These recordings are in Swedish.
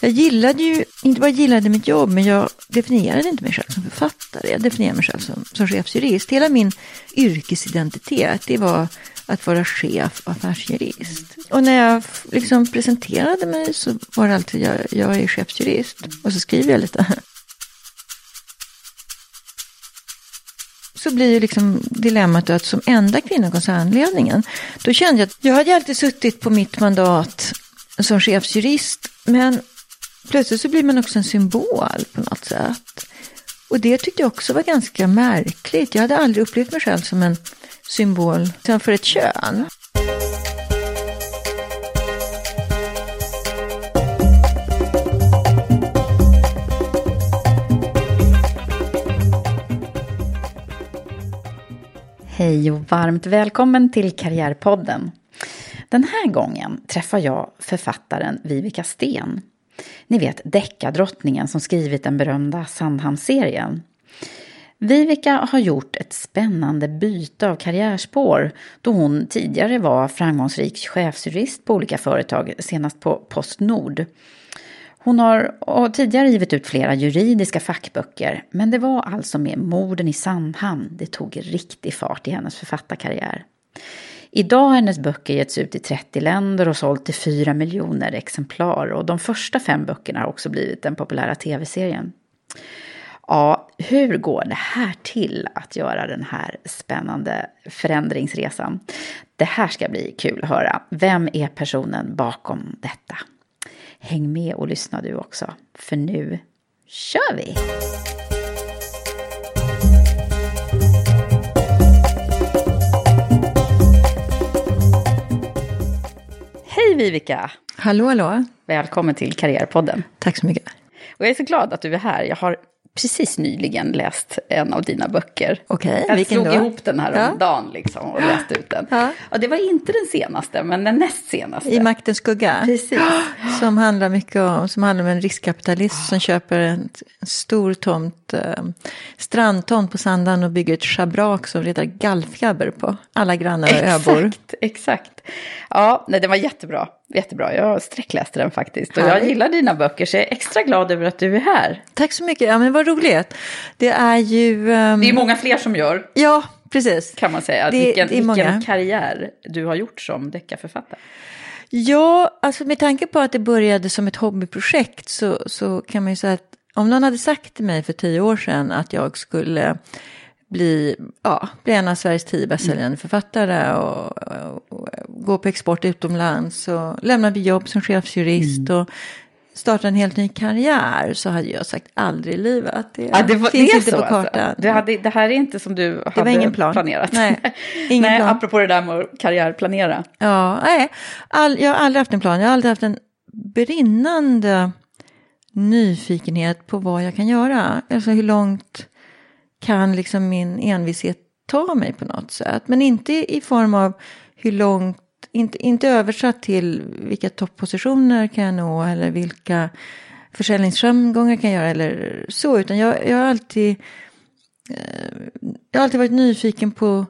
Jag gillade ju, inte bara gillade mitt jobb, men jag definierade inte mig själv som författare. Jag definierade mig själv som, som chefsjurist. Hela min yrkesidentitet, det var att vara chef och affärsjurist. Och när jag liksom presenterade mig så var det alltid, jag, jag är chefsjurist. Och så skriver jag lite. Så blir ju liksom dilemmat att som enda kvinna i koncernledningen, då kände jag att jag hade alltid suttit på mitt mandat som chefsjurist, men plötsligt så blir man också en symbol på något sätt. Och det tyckte jag också var ganska märkligt. Jag hade aldrig upplevt mig själv som en symbol för ett kön. Hej och varmt välkommen till Karriärpodden. Den här gången träffar jag författaren Vivica Sten. Ni vet deckardrottningen som skrivit den berömda Sandhamnsserien. Vivica har gjort ett spännande byte av karriärspår då hon tidigare var framgångsrik chefsjurist på olika företag, senast på Postnord. Hon har tidigare givit ut flera juridiska fackböcker, men det var alltså med morden i Sandhamn det tog riktig fart i hennes författarkarriär. Idag har hennes böcker getts ut i 30 länder och sålt till 4 miljoner exemplar och de första fem böckerna har också blivit den populära tv-serien. Ja, hur går det här till att göra den här spännande förändringsresan? Det här ska bli kul att höra. Vem är personen bakom detta? Häng med och lyssna du också, för nu kör vi! Vivica! Hallå, hallå. Välkommen till Karriärpodden. Tack så mycket. Och jag är så glad att du är här. Jag har precis nyligen läst en av dina böcker. Okej, jag vilken slog då? ihop den här Ja. om dagen liksom och läste ut den. Ja. Och det var inte den senaste, men den näst senaste. I Maktens skugga. Precis. Som handlar mycket om, som handlar om en riskkapitalist som köper en, en stor tomt, eh, strandtomt på Sandhamn och bygger ett schabrak som retar gallfjäber på alla grannar och öbor. Exakt, exakt. Ja, nej, den var jättebra. Jättebra, jag sträckläste den faktiskt. Och jag gillar dina böcker, så jag är extra glad över att du är här. Tack så mycket, ja men vad roligt. Det är ju... ehm, Det är många fler som gör, Ja, precis. kan man säga. Det- vilken det vilken karriär du har gjort som deckarförfattare. Ja, alltså med tanke på att det började som ett hobbyprojekt så, så kan man ju säga att om någon hade sagt till mig för tio år sedan att jag skulle bli, ja, bli en av Sveriges tio bästsäljande författare och, och, och gå på export utomlands och lämna mitt jobb som chefsjurist och starta en helt ny karriär så hade jag sagt aldrig i livet. Det, Ja, det var, finns det inte så på alltså. kartan. Du hade, det här är inte som du hade var ingen plan. planerat. Nej, ingen Nej, plan. apropå det där med att karriärplanera. Ja, nej. All, jag har aldrig haft en plan. Jag har aldrig haft en brinnande nyfikenhet på vad jag kan göra. Alltså hur långt kan liksom min envishet ta mig på något sätt. Men inte i form av hur långt, inte, inte översatt till vilka toppositioner kan jag nå eller vilka försäljningsframgångar kan jag göra eller så. Utan jag, jag har alltid, eh, jag har alltid varit nyfiken på,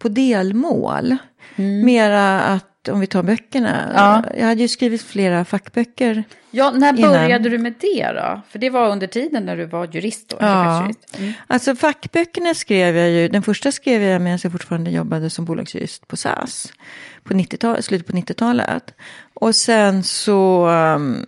på delmål. Mm. Mera att, om vi tar böckerna, Ja. jag hade ju skrivit flera fackböcker. Ja, när Innan. började du med det då? För det var under tiden när du var jurist då? Ja. Mm. Alltså fackböckerna skrev jag ju, den första skrev jag medan jag fortfarande jobbade som bolagsjurist på SAS. På 90 slutet på 90-talet. Och sen så um,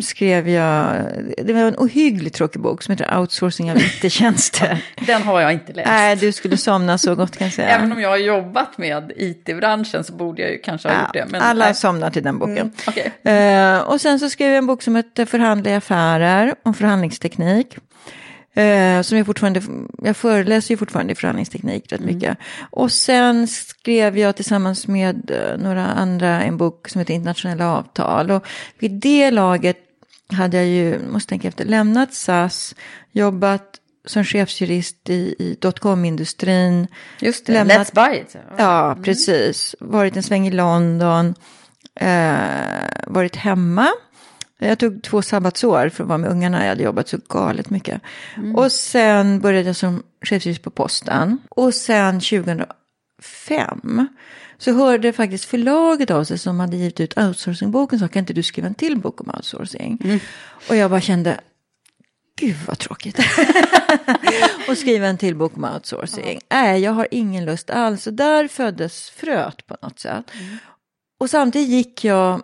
skrev jag, det var en ohyggligt tråkig bok som heter Outsourcing av IT-tjänster. Den har jag inte läst. Nej, du skulle somna så gott kan jag säga. Även om jag har jobbat med it-branschen så borde jag ju kanske ha Ja, gjort det. Men alla nej. somnar till den boken. Mm, okej. Eh, och sen så skrev jag en bok som hette Förhandla i affärer om förhandlingsteknik. Eh, som jag fortfarande, jag föreläser ju fortfarande i förhandlingsteknik rätt mycket. Och sen skrev jag tillsammans med eh, några andra en bok som heter Internationella avtal. Och vid det laget hade jag ju, måste tänka efter, lämnat SAS, jobbat som chefsjurist i, i dotcom-industrin. Just det, lämnat- Let's Buy It. Ja, precis. Varit en sväng i London. Eh, varit hemma. Jag tog två sabbatsår för att vara med ungarna. Jag hade jobbat så galet mycket. Och sen började jag som chefsjurist på posten. Och sen 2005 så hörde faktiskt förlaget av sig som hade givit ut outsourcingboken. Så kan inte du skriva en till bok om outsourcing? Och jag bara kände, gud vad tråkigt. och skriva en till bok om outsourcing. Nej, jag har ingen lust alls. Och där föddes fröet på något sätt. Och samtidigt gick jag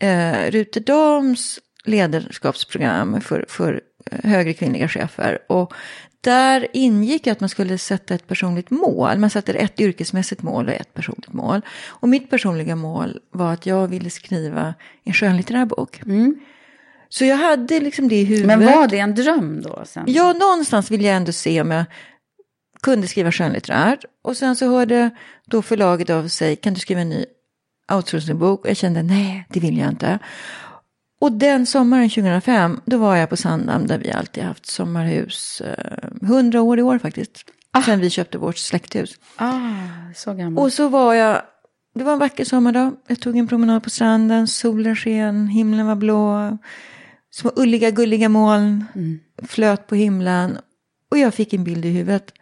eh, Rute Dams ledarskapsprogram för, för eh, högre kvinnliga chefer. Och där ingick att man skulle sätta ett personligt mål. Man satte ett yrkesmässigt mål och ett personligt mål. Och mitt personliga mål var att jag ville skriva en skönlitterär bok. Så jag hade liksom det i huvudet. Men var det en dröm då? Sen? Ja, någonstans vill jag ändå se om jag kunde skriva skönlitterärt. Och sen så hörde då förlaget av sig, kan du skriva en ny outsourcingbok? Och jag kände, nej, det vill jag inte. Och den sommaren 2005, då var jag på Sandhamn där vi alltid haft sommarhus. eh, Hundra år i år faktiskt. Sen vi köpte vårt släkthus. Ah, så gammal. Och så var jag, det var en vacker sommardag. Jag tog en promenad på stranden, solen sken, himlen var blå. Små ulliga, gulliga moln flöt på himlen. Och jag fick en bild i huvudet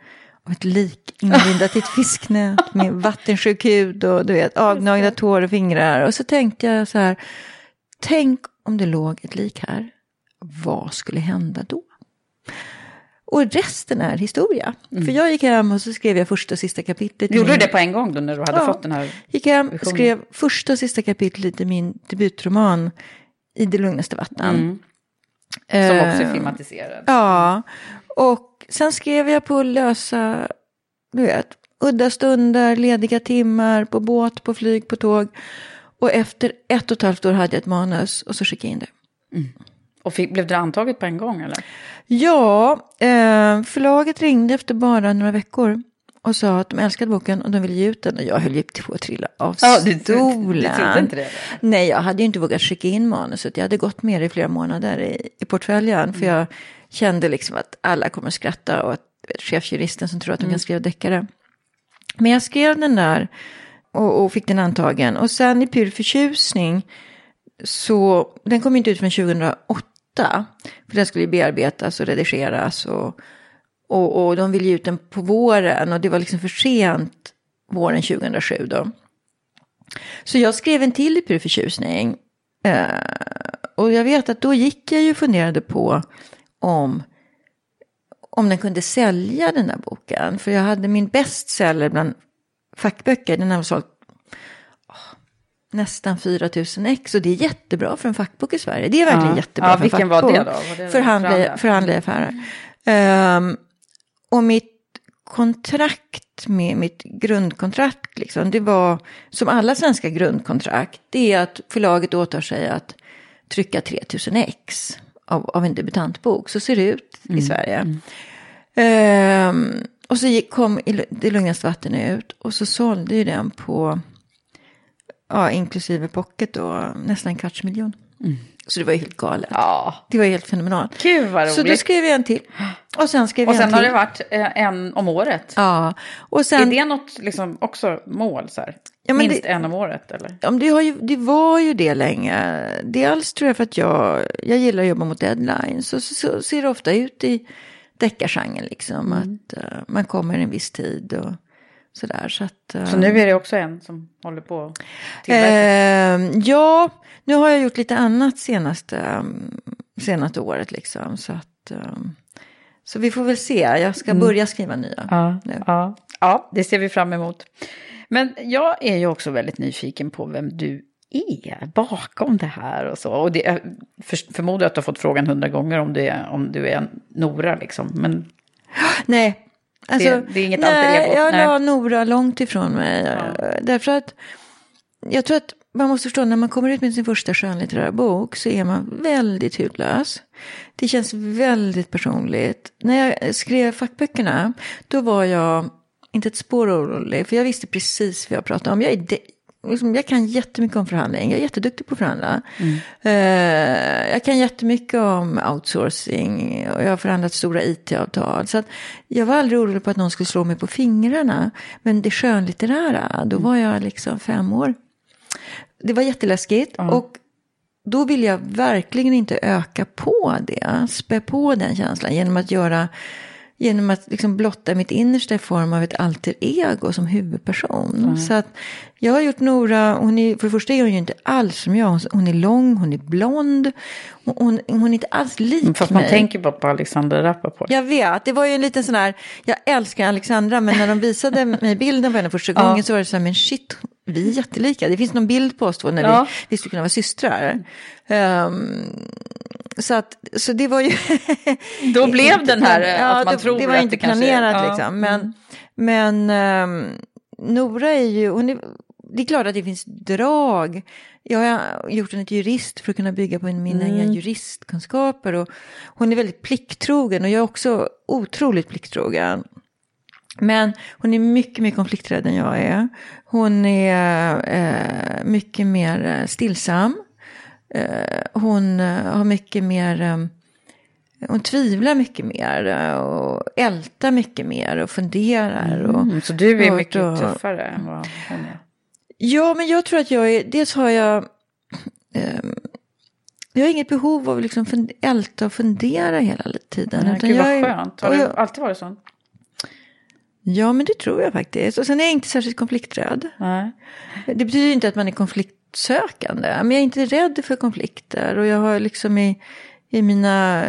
av ett lik inlindat i ett fisknät med vattensjuk hud och du vet, avgnagda tår och fingrar. Och så tänkte jag så här, tänk om det låg ett lik här. Vad skulle hända då? Och resten är historia. För jag gick hem och så skrev jag första och sista kapitlet. Gjorde du min- det på en gång då när du hade Ja. fått den här? Gick hem, Visionen. skrev första och sista kapitlet i min debutroman I det lugnaste vatten. Mm. Som också är Eh, filmatiserad. Ja, och sen skrev jag på lösa, du vet, udda stunder, lediga timmar, på båt, på flyg, på tåg. Och efter ett och ett halvt år hade jag ett manus och så skickade jag in det. Och fick, blev det antaget på en gång eller? Ja, eh, förlaget ringde efter bara några veckor och sa att de älskade boken och de ville ge ut den. Och jag höll ju på att trilla av Ja, du- du- stolen. du trodde inte det? Nej, jag hade ju inte vågat skicka in manuset. Jag hade gått med det i flera månader i, i portföljen. För jag kände liksom att alla kommer att skratta och att du vet, chefsjuristen som tror att de kan skriva deckare. Men jag skrev den där och, och fick den antagen. Och sen i pur förtjusning så, den kom inte ut från 2008. För den skulle ju bearbetas och redigeras och, och, och de ville ge ut den på våren och det var liksom för sent våren 2007 då. Så jag skrev en till i pur förtjusning. Eh, och jag vet att då gick jag ju och funderade på om, om den kunde sälja den där boken. För jag hade min bestseller bland fackböcker, den har sålt nästan 4 000 ex. Och det är jättebra för en fackbok i Sverige. Det är verkligen Ja. jättebra Ja, för en vilken var fackbok. det då? Var det Förhandla, förhandla? i affärer. Ehm, och mitt kontrakt med mitt grundkontrakt, liksom, det var som alla svenska grundkontrakt, det är att förlaget åtar sig att trycka 3000 ex av, av en debutantbok. Så ser det ut i Sverige. Ehm, och så kom Det lugnaste vatten ut och så sålde ju den på, ja, inklusive pocket då, nästan en kvarts miljon. Så det var ju helt galet. Ja, Det var ju helt fenomenalt. gud vad roligt. Så då skrev jag en till. Och sen skrev och jag en sen har till. det varit eh, en om året. Ja, och Är sen... det något liksom också mål så här? Ja, Minst det- en om året eller? Ja, men det, har ju, det var ju det länge. Dels tror jag för att jag, jag gillar att jobba mot deadlines. Så, så, så ser det ofta ut i deckargenren liksom. Att eh, man kommer en viss tid och sådär. Så, att, eh, Så nu är det också en som håller på att eh, Ja, nu har jag gjort lite annat senaste, mm, senaste året liksom. Så att... eh, så vi får väl se. Jag ska börja skriva nya. Ja, nu. ja, ja, det ser vi fram emot. Men jag är ju också väldigt nyfiken på vem du är bakom det här och så. Och det, jag för, förmodar att du har fått frågan hundra gånger om, det, om du är Nora liksom. Men Nej. Alltså, Det- det är inget nej, alter ego, Jag nej. la Nora långt ifrån mig. Ja. Därför att jag tror att man måste förstå när man kommer ut med sin första skönlitterära bok så är man väldigt hudlös. Det känns väldigt personligt. När jag skrev fackböckerna då var jag inte ett spår orolig för jag visste precis vad jag pratade om. Jag, är liksom, jag kan jättemycket om förhandling, jag är jätteduktig på att förhandla. Eh, jag kan jättemycket om outsourcing och jag har förhandlat stora it-avtal. Så jag var aldrig orolig på att någon skulle slå mig på fingrarna. Men det skönlitterära, då var jag liksom fem år. Det var jätteläskigt och då vill jag verkligen inte öka på det, spä på den känslan genom att göra Genom att liksom blotta mitt innersta i form av ett alter ego som huvudperson. Så att jag har gjort Nora, hon är, för det första är hon ju inte alls som jag. Hon- är lång, hon är blond. Hon, hon, är inte alls lik fast man mig. tänker bara på Alexander Rappaport. Jag vet, det var ju en liten sån här, jag älskar Alexandra, men när de visade mig bilden på henne första gången så var det så här, men shit, vi är jättelika. Det finns någon bild på oss två när Ja. vi, vi skulle kunna vara systrar. Ehm, så, att, så det var ju... Då blev den här, eh, ja, att man det, tror Det var att inte det kanske- planerat ja. liksom. Men, men ehm, Nora är ju, hon är, det är klart att det finns drag. Jag har gjort henne till jurist för att kunna bygga på mina Mm. juristkunskaper. Och hon är väldigt plikttrogen och jag är också otroligt plikttrogen. Men hon är mycket mer konflikträdd än jag är. Hon är eh, mycket mer eh, stillsam. Eh, hon eh, har mycket mer... Eh, hon tvivlar mycket mer eh, och ältar mycket mer och funderar. Och, Mm, så du är mycket och- tuffare än vad hon är. Ja, men jag tror att jag är, dels har jag, ehm, jag har inget behov av att liksom älta och fundera hela tiden. Utan Gud vad skönt. Har du alltid varit sån? Ja, men det tror jag faktiskt. Och sen är jag inte särskilt konflikträdd. Nej. Det betyder inte att man är konfliktsökande. Men jag är inte rädd för konflikter. Och jag har liksom i, i mina,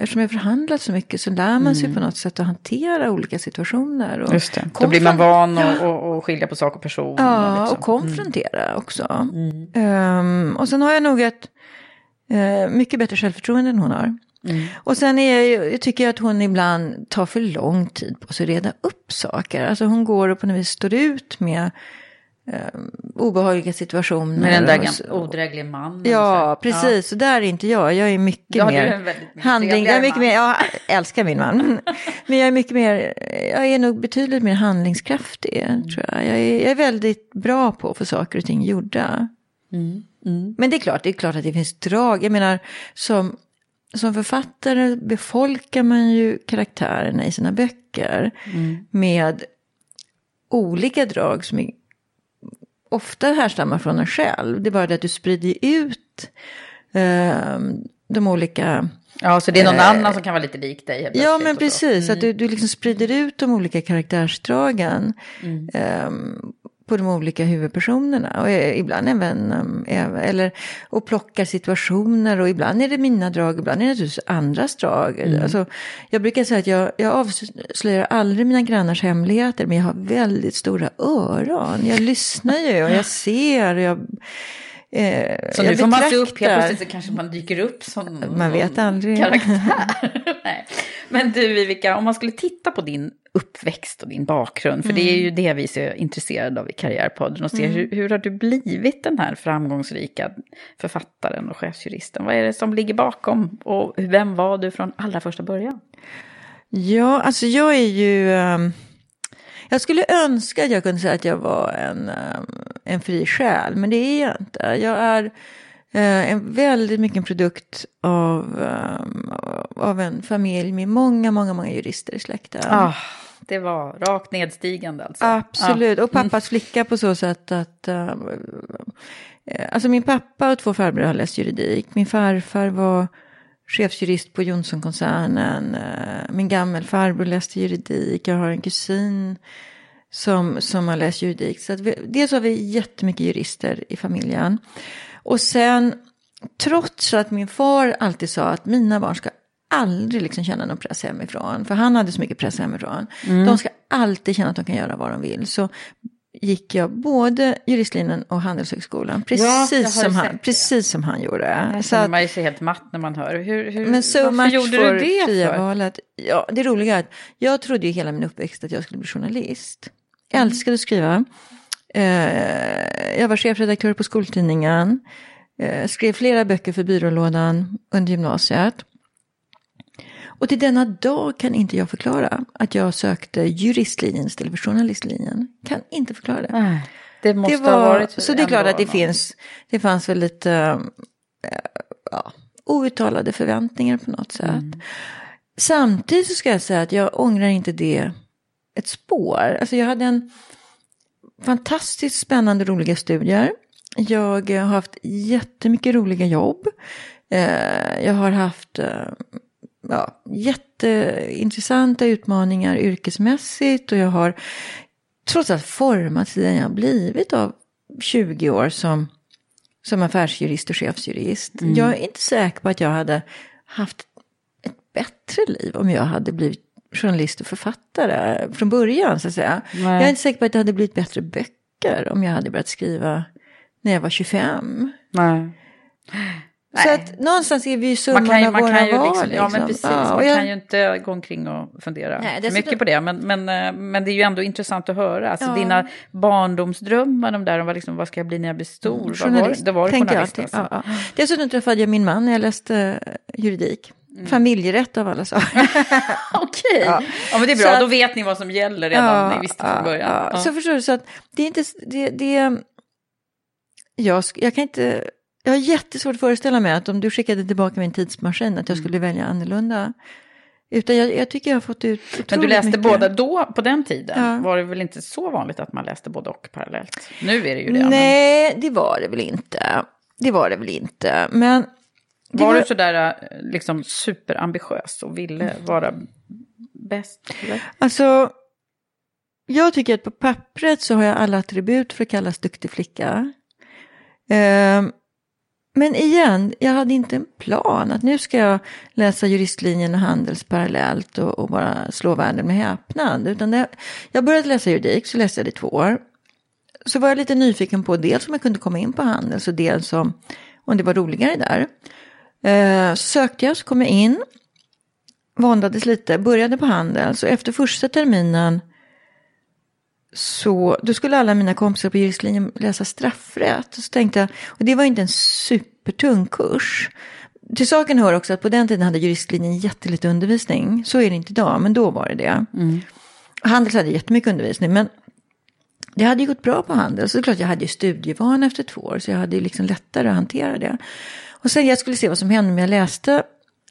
eftersom jag förhandlat så mycket så lär man sig på något sätt att hantera olika situationer. Och Mm. Just det. Då blir man van Ja. att och, och skilja på sak och person. Ja, och och liksom. konfrontera också. Ehm, och sen har jag nog ett eh, mycket bättre självförtroende än hon har. Och sen är jag, jag tycker jag att hon ibland tar för lång tid på sig att reda upp saker. Alltså hon går och på något vis står ut med eh, obehagliga situationer. Med den där odrägliga mannen. Ja, precis. Så där är inte jag. Jag är mycket Ja, är mer mycket handling. Jag, är mycket man. mer, jag älskar min man. Men jag är mycket mer, jag är nog betydligt mer handlingskraftig. Mm. Tror jag. Jag, är, jag är väldigt bra på att få saker och ting gjorda. Mm, Men det är klart, det är klart att det finns drag. Jag menar, som, som författare befolkar man ju karaktärerna i sina böcker Mm. med olika drag som är, ofta härstammar från en själv. Det är bara det att du sprider ut eh, de olika... Ja, så det är någon Eh, annan som kan vara lite lik dig. Ja, men precis. Att du, du liksom sprider ut de olika karaktärsdragen Mm. ehm, på de olika huvudpersonerna. Och ibland även, även- eller, och plockar situationer. Och ibland är det mina drag, ibland är det naturligtvis andras drag. Mm. Alltså, jag brukar säga att jag, jag avslöjar aldrig mina grannars hemligheter. Men jag har väldigt stora öron. Jag lyssnar ju och jag ser. Och jag, eh, Så nu får man se upp, helt plötsligt så kanske man dyker upp som Man vet aldrig. karaktär. Nej. Men du Vivica, om man skulle titta på din uppväxt och din bakgrund, för det är ju Mm. det vi är så intresserade av i Karriärpodden, och se hur, hur har du blivit den här framgångsrika författaren och chefsjuristen? Vad är det som ligger bakom och vem var du från allra första början? Ja, alltså jag är ju... ehm, jag skulle önska att jag kunde säga att jag var en, ehm, en fri själ, men det är jag inte. Jag är Eh, en väldigt mycket en produkt av, um, av en familj med många, många, många jurister i släkten. Ah, det var rakt nedstigande alltså. Absolut, och pappas flicka på så sätt att... Uh, alltså min pappa och två farbröder har läst juridik. Min farfar var chefsjurist på Johnsonkoncernen. Uh, min gammelfarbror läste juridik. Jag har en kusin som, som har läst juridik. Så att vi, dels har vi jättemycket jurister i familjen. Och sen, trots att min far alltid sa att mina barn ska aldrig liksom känna någon press hemifrån. För han hade så mycket press hemifrån. Mm. De ska alltid känna att de kan göra vad de vill. Så gick jag både juristlinjen och Handelshögskolan. Precis, ja, som, han, precis som han gjorde. Här känner man ju sig helt matt när man hör. Hur, hur, men så varför gjorde du det för? Valet. Ja, det roliga är att jag trodde ju hela min uppväxt att jag skulle bli journalist. Jag mm. älskade att skriva. Eh, jag var chefredaktör på skoltidningen. Eh, skrev flera böcker för byrålådan under gymnasiet. Och till denna dag kan inte jag förklara att jag sökte juristlinjen istället för journalistlinjen. Kan inte förklara det. Nej, det måste det var, ha varit Så det är klart att det finns, det fanns väl lite äh, ja, outtalade förväntningar på något sätt. Mm. Samtidigt så ska jag säga att jag ångrar inte det ett spår. Alltså jag hade en fantastiskt spännande roliga studier. Jag har haft jättemycket roliga jobb. Eh, jag har haft eh, ja, jätteintressanta utmaningar yrkesmässigt och jag har trots allt formats i den jag blivit av 20 år som, som affärsjurist och chefsjurist. Mm. Jag är inte säker på att jag hade haft ett bättre liv om jag hade blivit journalist och författare från början så att säga. Nej. Jag är inte säker på att det hade blivit bättre böcker om jag hade börjat skriva när jag var 25. Nej. Så att någonstans är vi ju summan man kan, av man våra kan ju val. Liksom, Ja, men liksom. precis. Ja, man jag... kan ju inte gå omkring och fundera Nej, för mycket på det. Men, men, eh, men det är ju ändå intressant att höra. Alltså ja. dina barndomsdrömmar, de där om vad, liksom, vad ska jag bli när jag blir stor? Mm, journalist. Var, det var journalist. Jag alltså. ja, ja. Dessutom träffade jag min man när jag läste juridik. Mm. Familjerätt av alla saker. Okej, ja. ja. men det är bra, att, då vet ni vad som gäller redan, ja, ni visste från början. Ja, ja. Så förstår du, så att det är inte, det, det jag, jag kan inte, jag har jättesvårt att föreställa mig att om du skickade tillbaka min tidsmaskin att jag skulle mm. välja annorlunda. Utan jag, jag, tycker jag har fått ut Men du läste mycket. båda då, på den tiden, ja. var det väl inte så vanligt att man läste både och parallellt? Nu är det ju det. Nej, men... det var det väl inte. Det var det väl inte. Men var, var, du sådär eh, liksom superambitiös och ville vara bäst? Eller? Alltså, jag tycker att på pappret så har jag alla attribut för att kallas duktig flicka. Uh, men igen, jag hade inte en plan att nu ska jag läsa juristlinjen och handels parallellt och, och bara slå världen med häpnad. Utan det, jag började läsa juridik, så läste jag det i två år. Så var jag lite nyfiken på dels om jag kunde komma in på handels och dels om, om det var roligare där. Eh, sökte jag så kom jag in, våndades lite, började på Handels och efter första terminen så då skulle alla mina kompisar på juristlinjen läsa straffrätt. Så tänkte jag, och det var inte en supertung kurs. Till saken hör också att på den tiden hade juristlinjen jättelite undervisning. Så är det inte idag, men då var det det. Mm. Handels hade jättemycket undervisning, men det hade ju gått bra på Handels. Så det är klart, jag hade ju studievana efter två år, så jag hade ju liksom lättare att hantera det. Och sen jag skulle se vad som hände om jag läste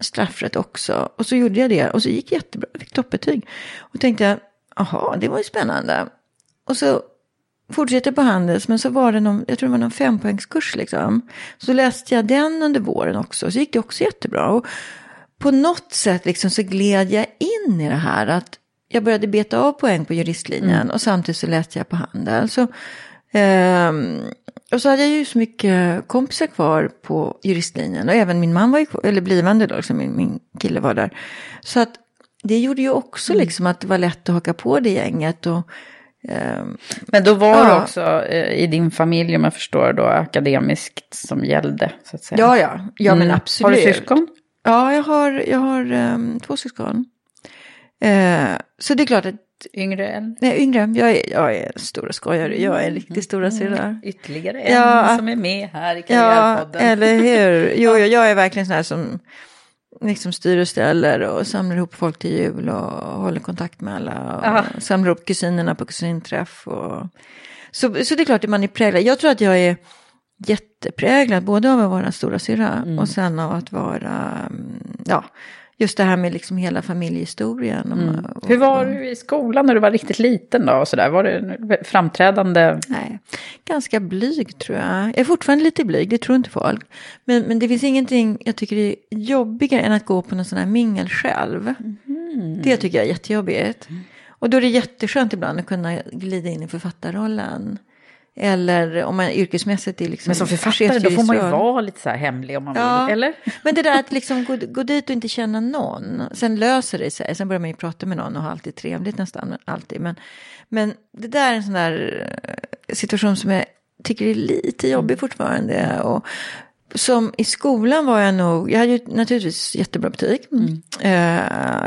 straffrätt också. Och så gjorde jag det och så gick det jättebra, jag fick toppbetyg. Och tänkte jag, jaha, det var ju spännande. Och så fortsatte jag på Handels, men så var det någon, jag tror det var någon fempoängskurs liksom. Så läste jag den under våren också, så gick det också jättebra. Och på något sätt liksom så gled jag in i det här att jag började beta av poäng på juristlinjen mm. och samtidigt så läste jag på Handel. Så, eh, och så hade jag ju så mycket kompisar kvar på juristlinjen och även min man var ju kvar, eller blivande då, liksom min, min kille var där. Så att det gjorde ju också mm. liksom att det var lätt att haka på det gänget. Och, Men då var ja. det också eh, i din familj, om jag förstår, då akademiskt som gällde? Så att säga. Ja, ja, ja men absolut. Har du syskon? Ja, jag har, jag har um, två syskon. Uh, så det är klart att Yngre än? Nej, yngre. Jag är, jag är stora skojare. Jag är en riktigt stora mm. syrra. Mm. Ytterligare en ja, som är med här i Karriärpodden. Ja, eller hur. Jo, ja. jag är verkligen sån här som liksom styr och ställer och samlar ihop folk till jul och håller kontakt med alla. Och Aha. samlar ihop kusinerna på kusinträff. Och... Så, så det är klart att man är präglad. Jag tror att jag är jättepräglad både av att vara stora syra Mm. och sen av att vara, mm, ja, just det här med liksom hela familjehistorien. Mm. och, Hur var du i skolan när du var riktigt liten då? Och så där? Var du framträdande? Nej, ganska blyg tror jag. Jag är fortfarande lite blyg, det tror inte folk. Men, men det finns ingenting jag tycker är jobbigare än att gå på någon sån här mingel själv. Det tycker jag är jättejobbigt. Och då är det jätteskönt ibland att kunna glida in i författarrollen. Eller om man yrkesmässigt är liksom Men som författare då får man ju vara lite så här hemlig om man Ja. vill. Eller? Men det där att liksom gå, gå dit och inte känna någon. Sen löser det sig. Sen börjar man ju prata med någon och ha alltid trevligt nästan. Alltid. Men, men det där är en sån där eh, situation som jag tycker är lite jobbig fortfarande. Och som i skolan var jag nog, jag hade ju naturligtvis jättebra betyg. Eh,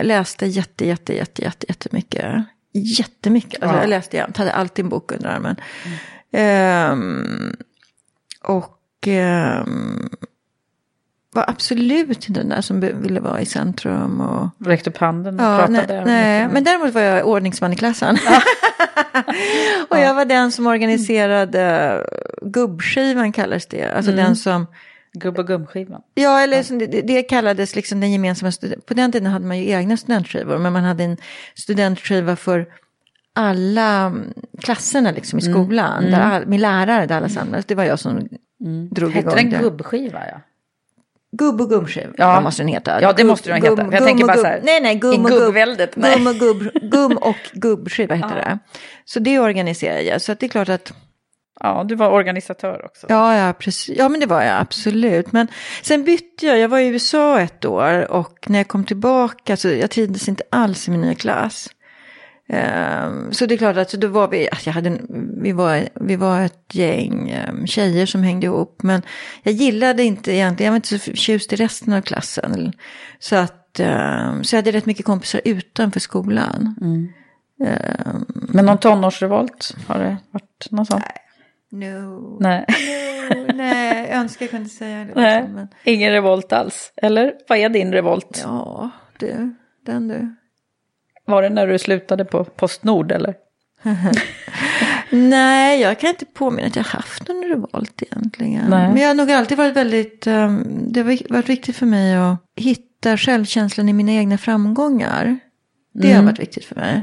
läste jätte, jätte, jätte, jätte, jättemycket. Jättemycket. Alltså Ja. jag läste jämt, hade alltid en bok under armen. Ehm, och ehm, var absolut inte den där som ville vara i centrum. Och, Räckte upp handen och ja, nej, pratade? nej, men däremot var jag ordningsman i klassen. och jag var den som organiserade gubbskivan kallades det. Alltså den som, Gubb och gumskivan. ja eller som det, det kallades liksom den gemensamma, på den tiden hade man ju egna studentskivor. Men man hade en studentskiva för alla mm, klasserna liksom i skolan. Där all, med lärare där alla samlades. Det var jag som drog Hette igång den det. gubbskiva? Ja. Gubb och gummskiv, Ja. vad måste den heta? Ja, det Gubb- måste den heta. gubb- Jag tänker bara så här, gubb- Nej, nej, gum och gubb. gubbväldet, nej. Gum och, gubb, gum och gubbskiva heter det. Så det organiserade jag. Så att det är klart att, ja, du var organisatör också. ja, ja, precis. Ja, men det var jag absolut. Men sen bytte jag, jag var i USA ett år och när jag kom tillbaka så jag trivdes inte alls i min nya klass. Ehm, så det är klart att då var vi, jag hade, vi, var, vi var ett gäng um, tjejer som hängde ihop. Men jag gillade inte egentligen, jag var inte så förtjust i resten av klassen. Så att, ehm, så jag hade rätt mycket kompisar utanför skolan. Ehm, Men någon tonårsrevolt? Har det varit någon sån? no, Nej. no, nej, jag önskar jag kunde säga det. Nej. Men, Ingen revolt alls? Eller vad är din revolt? ja, du, den du. Var det när du slutade på Postnord eller? Nej, jag kan inte påminna att jag haft någon revolt egentligen. Nej. Men jag har nog alltid varit väldigt, um, det har varit viktigt för mig att hitta självkänslan i mina egna framgångar. Det har varit viktigt för mig.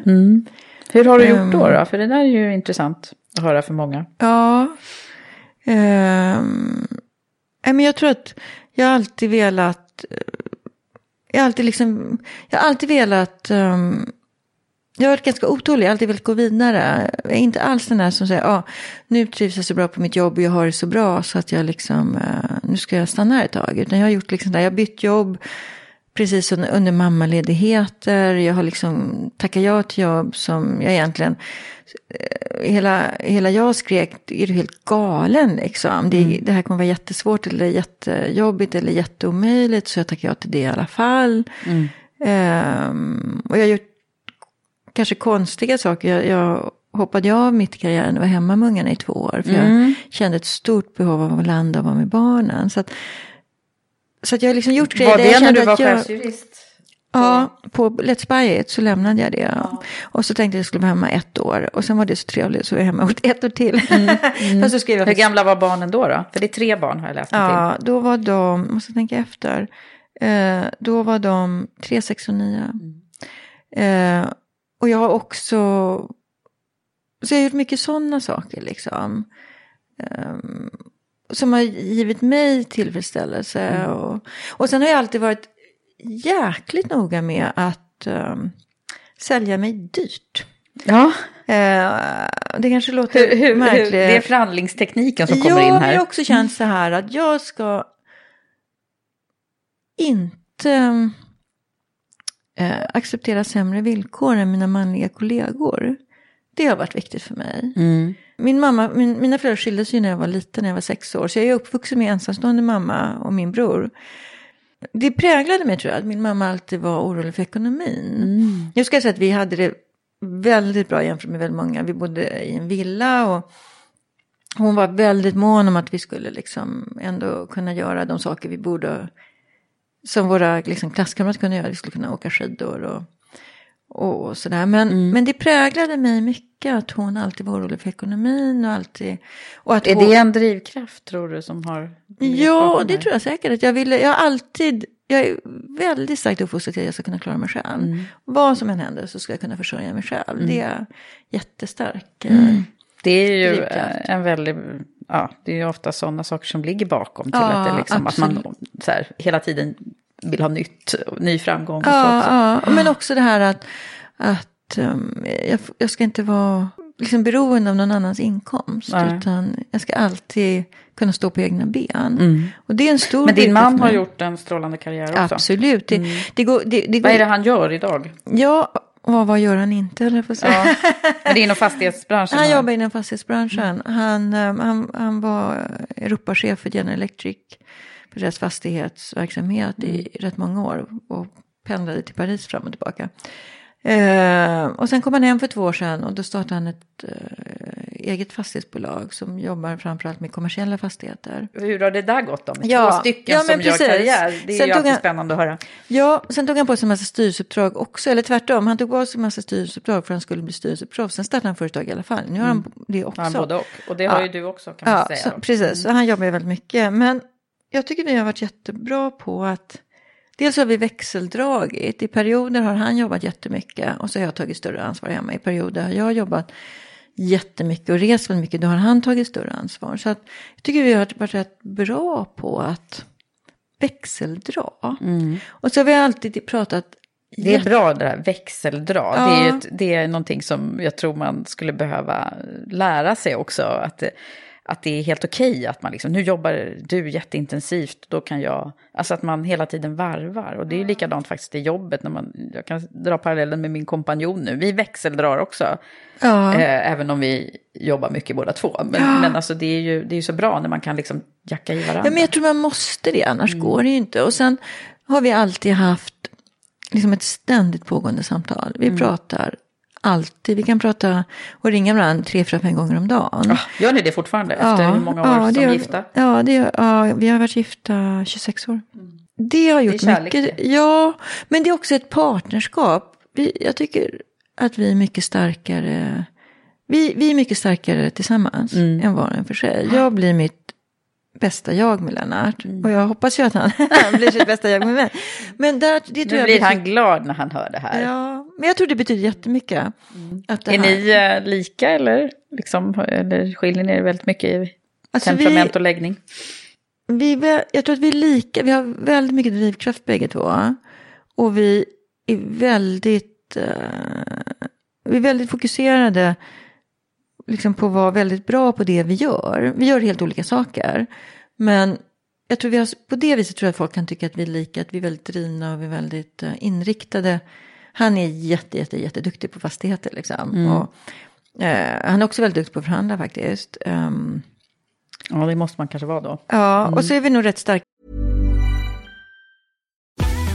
Hur har du gjort Ehm. då, då? För det där är ju intressant att höra för många. Ja. Um, men jag tror att jag alltid velat, eh, jag har alltid liksom, jag har alltid velat, Um, jag har varit ganska otålig, jag har alltid velat gå vidare. Jag är inte alls den där som säger, ah, nu trivs jag så bra på mitt jobb och jag har det så bra så att jag liksom, uh, nu ska jag stanna här ett tag. Utan jag har gjort liksom där, jag har bytt jobb precis under, under mammaledigheter. Jag har liksom tackat ja till jobb som jag egentligen, eh, hela, hela jag skrek, är du helt galen liksom? Det, det här kommer vara jättesvårt eller jättejobbigt eller jätteomöjligt. Så jag tackar ja till det i alla fall. Ehm, och jag har gjort kanske konstiga saker. Jag, jag hoppade av mitt i karriären och var hemma med ungarna i två år. För jag kände ett stort behov av att landa och vara med barnen. Så att, så jag har liksom gjort grejer Var det när du var chefsjurist? Ja, på Let's Buy It så lämnade jag det. Och så tänkte jag att jag skulle vara hemma ett år. Och sen var det så trevligt så var jag hemma ett år till. Fast så skrev jag Hur gamla var barnen då? då? För det är tre barn har jag läst mig till. Ja, då var de, måste tänka efter. Eh, då var de tre, sex och nio. Eh, och jag har också, så jag har gjort mycket sådana saker liksom. Eh, som har givit mig tillfredsställelse. Och, och sen har jag alltid varit jäkligt noga med att eh, sälja mig dyrt. Ja. Eh, det kanske låter Hur, hur, hur, märkligt. det är förhandlingstekniken som ja, kommer in men jag här. har också känt så här att jag ska inte eh, acceptera sämre villkor än mina manliga kollegor. Det har varit viktigt för mig. Mm. Min mamma, min, mina föräldrar skildes ju när jag var liten, när jag var sex år. Så jag är uppvuxen med ensamstående mamma och min bror. Det präglade mig tror jag, att min mamma alltid var orolig för ekonomin. Jag ska säga att vi hade det väldigt bra jämfört med väldigt många. Vi bodde i en villa och hon var väldigt mån om att vi skulle liksom ändå kunna göra de saker vi borde. Som våra liksom, klasskamrater kunde göra. Vi skulle kunna åka skidor och, och sådär. Men, Mm. men det präglade mig mycket att hon alltid var orolig för ekonomin och alltid... Och att Är hon, det en drivkraft tror du som har... Ja, det tror jag säkert. Att jag, ville, jag har alltid... Jag är väldigt starkt uppfostrad till att jag ska kunna klara mig själv. Mm. Vad som än händer så ska jag kunna försörja mig själv. Det är jättestark. eh, Mm. Det är ju Drivkraft. en väldigt, ja, det är ju ofta sådana saker som ligger bakom till Ja, att, det liksom, att man så här, hela tiden vill ha nytt, ny framgång. Och så Ja, också. ja, men också det här att, att um, jag, jag ska inte vara liksom beroende av någon annans inkomst. Nej. Utan jag ska alltid kunna stå på egna ben. Och det är en stor Mm. Men din man har gjort en strålande karriär också. Absolut. Det, det går, det, det går, Vad är det han gör idag? Ja, och vad gör han inte, eller på. Ja. Men det är inom fastighetsbranschen? Han jobbar inom fastighetsbranschen. Han, um, han, han var Europachef för General Electric för deras fastighetsverksamhet i rätt många år och pendlade till Paris fram och tillbaka. Eh, och sen kom han hem för två år sedan och då startade han ett eh, eget fastighetsbolag som jobbar framförallt med kommersiella fastigheter. Hur har det där gått då? Med Ja, två stycken ja, som gör precis. karriär. Det är Sen ju alltid han- spännande att höra. Ja, sen tog han på sig en massa styrelseuppdrag också, eller tvärtom. Han tog på sig en massa styrelseuppdrag för han skulle bli styrelseproffs. Sen startade han företag i alla fall. Nu har han det också. Mm. Ja, både och. Och det har Ja. ju du också kan man Ja, säga. så, då. precis. Så han jobbar ju väldigt mycket. Men jag tycker vi har varit jättebra på att Dels har vi växeldragit. I perioder har han jobbat jättemycket och så har jag tagit större ansvar hemma. I perioder har jag jobbat jättemycket och rest väldigt mycket. Då har han tagit större ansvar. Så att jag tycker vi har varit rätt bra på att växeldra. Och så har vi alltid pratat Det är bra det där växeldra. Det, är Ja. ju ett, det är någonting som jag tror man skulle behöva lära sig också. Att, att det är helt okej att man liksom, nu jobbar du jätteintensivt, då kan jag, alltså att man hela tiden varvar. Och det är ju likadant faktiskt i jobbet, när man, jag kan dra parallellen med min kompanjon nu, vi växeldrar också. Ja. Eh, även om vi jobbar mycket båda två. Men, men alltså det är ju det är ju så bra när man kan liksom jacka i varandra. Ja, men jag tror man måste det, annars Mm. går det ju inte. Och sen har vi alltid haft liksom ett ständigt pågående samtal. Vi Mm. pratar alltid, vi kan prata och ringa varandra tre, fyra, fem gånger om dagen. Ah, Gör ni det fortfarande efter hur många år det som gör- gifta? Ja, det, ja, vi har varit gifta 26 år. Det har gjort Mm. kärlek mycket. det. Ja, men det är också ett partnerskap. Vi, jag tycker att vi är mycket starkare. Vi, vi är mycket starkare tillsammans Mm. än var och en för sig. Jag blir mitt bästa jag med Lennart. Mm. Och jag hoppas ju att han blir sitt bästa jag med mig. Men där, det tror Nu jag blir han glad när han hör det här. Ja, men jag tror det betyder jättemycket. Att det Är här- ni eh, lika eller, liksom, eller skiljer ni er väldigt mycket i Alltså, vi- temperament och läggning? Vi, jag tror att vi är lika, vi har väldigt mycket drivkraft bägge två. Och vi är väldigt, eh, vi är väldigt fokuserade liksom på att vara väldigt bra på det vi gör. Vi gör helt olika saker. Men jag tror vi har, på det viset tror jag att folk kan tycka att vi är lika, att vi är väldigt drivna och vi är väldigt eh, inriktade. Han är jätte, jätte, jätteduktig på fastigheter liksom. Och, eh, han är också väldigt duktig på att förhandla faktiskt. Ehm, Ja, det måste man kanske vara då. Ja, och så är vi nog rätt starka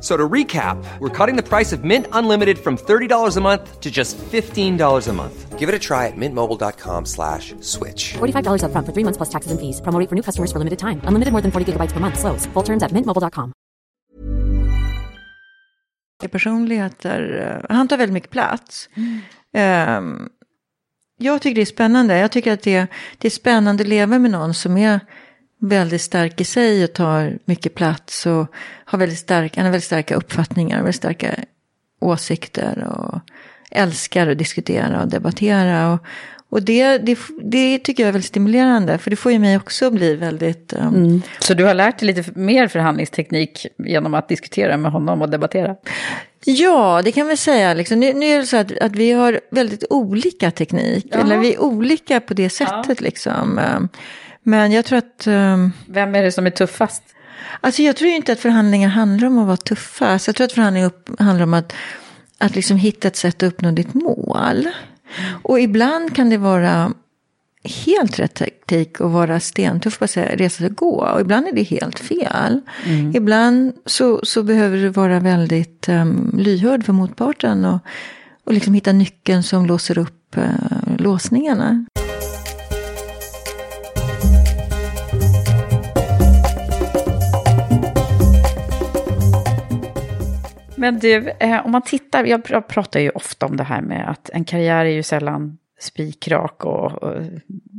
F- So to recap, we're cutting the price of Mint Unlimited from $30 a month to just $15 a month. Give it a try at mintmobile.com slash switch. $45 upfront for three months plus taxes and fees. Promo for new customers for limited time. Unlimited more than 40 gigabytes per month. Slows. Full terms at mintmobile.com. personligheter. eh, Han tar väldigt mycket plats. Ehm, jag tycker det är spännande. Jag tycker att det, det är spännande att leva med någon som är väldigt stark i sig och tar mycket plats och har väldigt, stark, han har väldigt starka uppfattningar, väldigt starka åsikter och älskar att diskutera och debattera. Och, och det, det, det tycker jag är väldigt stimulerande, för det får ju mig också att bli väldigt... ehm, Så du har lärt dig lite mer förhandlingsteknik genom att diskutera med honom och debattera? Ja, det kan vi säga. Liksom. Nu, nu är det så att, att vi har väldigt olika teknik. Jaha. Eller vi är olika på det sättet. Liksom. Um, Men jag tror att... um, Vem är det som är tuffast? Alltså jag tror inte att förhandlingar handlar om att vara tuffa. Alltså jag tror att förhandlingar upp, handlar om att, att liksom hitta ett sätt att uppnå ditt mål. Och ibland kan det vara helt rätt taktik att vara stentuff, bara säga resa sig och gå. Och ibland är det helt fel. Ibland så, så behöver du vara väldigt um, lyhörd för motparten och, och liksom hitta nyckeln som låser upp uh, låsningarna. Men du, eh, om man tittar, jag pr- pratar ju ofta om det här med att en karriär är ju sällan spikrak och, och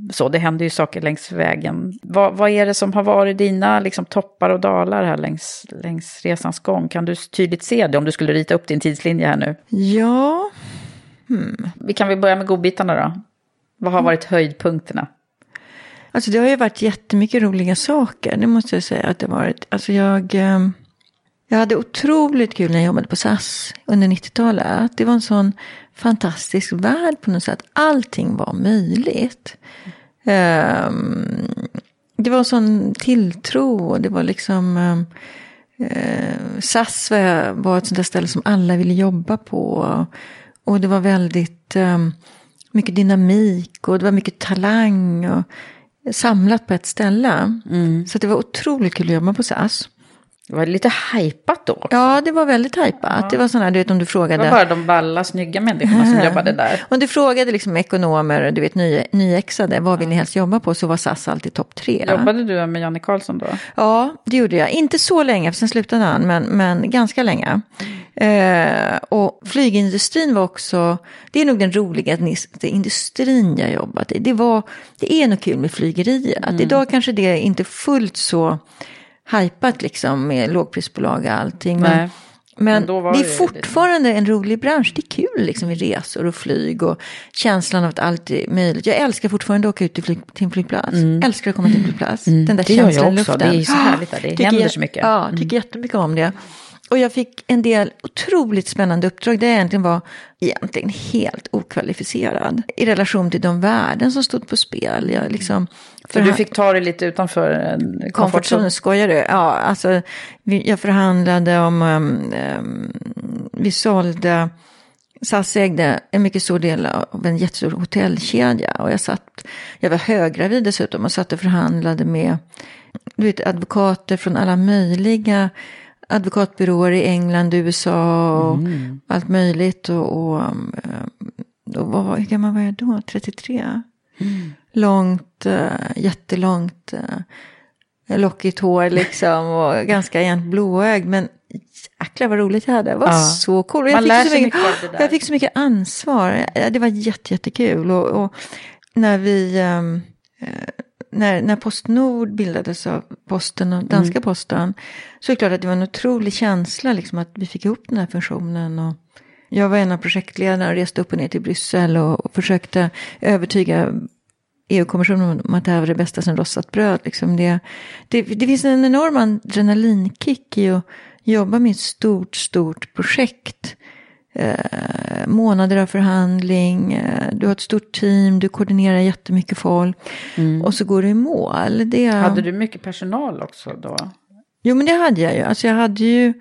så. Det händer ju saker längs vägen. Vad, vad är det som har varit dina liksom, toppar och dalar här längs, längs resans gång? Kan du tydligt se det om du skulle rita upp din tidslinje här nu? Ja, Vi kan väl börja med godbitarna då. Vad har varit höjdpunkterna? Alltså det har ju varit jättemycket roliga saker, det måste jag säga att det har varit. Alltså jag, eh, jag hade otroligt kul när jag jobbade på SAS under 90-talet. Det var en sån fantastisk värld på något sätt. Allting var möjligt. Ehm, det var en sån tilltro och det var liksom... ehm, eh, SAS var, ett sånt där ställe som alla ville jobba på. Och det var väldigt ehm, mycket dynamik och det var mycket talang. Och, samlat på ett ställe. Så att det var otroligt kul att jobba på SAS. Det var lite hajpat då. Ja, det var väldigt tajpat. Det var sådana, du vet om du Det frågade. var bara de balla, snygga människorna som jobbade där. Om du frågade liksom ekonomer, du vet ny, nyexade, vad vill ni helst jobba på? Så var SAS alltid topp tre. Jobbade du med Janne Karlsson då? Ja, det gjorde jag. Inte så länge, för sen slutade han, men, men ganska länge. Eh, och flygindustrin var också, det är nog den roligaste industrin jag jobbat i. Det, var, det är nog kul med flygeriet. Idag kanske det är inte fullt så hajpat liksom med lågprisbolag och allting. Men, Nej. men, Men det är det- fortfarande en rolig bransch. Det är kul liksom med resor och flyg och känslan av att allt är möjligt. Jag älskar fortfarande att åka ut till, flyg, till en flygplats. Älskar att komma till en flygplats. Den där Mm. Det gör jag känslan i också. luften. Det är så härligt där. Det Tycker händer jag- så mycket. Mm. Ja, tycker jättemycket om det. Och jag fick en del otroligt spännande uppdrag där jag egentligen var egentligen helt okvalificerad i relation till de värden som stod på spel. Jag liksom, Så du fick ta dig lite utanför komfortzon? Komfortzonen, skojar du? Ja, alltså jag förhandlade om, um, um, vi sålde, SAS ägde en mycket stor del av en jättestor hotellkedja och jag satt, jag var höggravid dessutom och satt och förhandlade med, du vet, advokater från alla möjliga advokatbyråer i England, USA och allt möjligt och, och, um, och vad, hur gammal var jag då? 33? Långt, uh, jättelångt, uh, lockigt hår liksom och ganska egentligen blåögd. Men jäklar vad roligt jag hade. Det var Ja. så coolt. Jag, Man fick så mycket, jag fick så mycket ansvar. Det var jätte, jättekul. Och, och när vi... eh, när, när Postnord bildades av Posten och danska Mm. posten. Så är det klart att det var en otrolig känsla liksom att vi fick ihop den här funktionen. Och jag var en av projektledarna och reste upp och ner till Bryssel och försökte övertyga EU-kommissionen om att det här var det bästa sen rostat bröd. Liksom det, det, det finns en enorm adrenalinkick i att jobba med ett stort, stort projekt. Eh, månader av förhandling, eh, du har ett stort team, du koordinerar jättemycket folk. Och så går du i mål. Det, Hade du mycket personal också då? Jo, men det hade jag ju. Alltså jag hade ju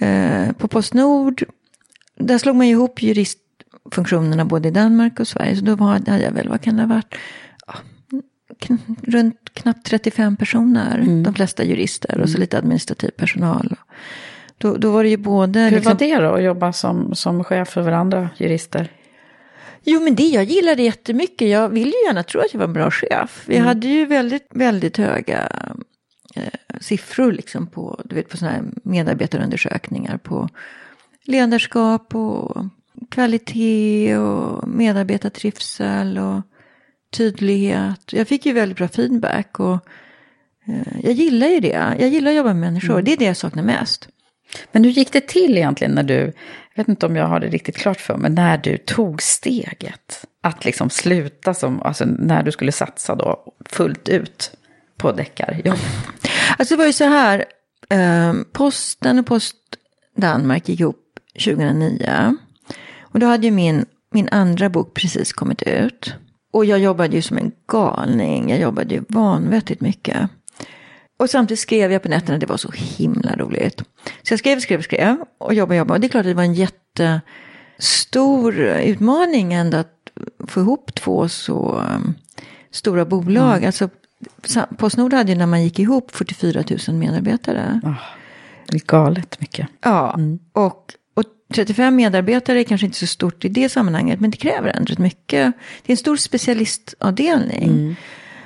eh, på Postnord, där slog man ihop juristfunktionerna både i Danmark och Sverige. Så då var, hade jag väl, vad kan det ha varit, ja, runt knappt 35 personer. Mm. De flesta jurister och så lite administrativ personal. Då, då var det ju både... Hur liksom- var det då att jobba som, som chef över andra jurister? Jo, men det jag gillade jättemycket. Jag vill ju gärna tro att jag var en bra chef. Vi Mm. hade ju väldigt, väldigt höga eh, siffror liksom på, du vet, på sådana här medarbetarundersökningar på ledarskap och kvalitet och medarbetartrivsel och tydlighet. Jag fick ju väldigt bra feedback och eh, jag gillar ju det. Jag gillar att jobba med människor. Mm. Det är det jag saknar mest. Men hur gick det till egentligen när du, jag vet inte om jag har det riktigt klart för mig, när du tog steget att liksom sluta som, alltså när du skulle satsa då fullt ut på deckarjobb? Alltså det var ju så här, eh, Posten och Post Danmark gick ihop 2009. Och då hade ju min, min andra bok precis kommit ut. Och jag jobbade ju som en galning, jag jobbade ju vanvettigt mycket. Och samtidigt skrev jag på nätterna, det var så himla roligt. Så jag skrev, skrev, skrev och jobbade, jobbade. Och det är klart att det var en jättestor utmaning ändå att få ihop två så um, stora bolag. Alltså, sa- Postnord hade ju när man gick ihop 44 000 medarbetare. Det är galet mycket. Ja, och, och 35 medarbetare är kanske inte så stort i det sammanhanget, men det kräver ändå rätt mycket. Det är en stor specialistavdelning.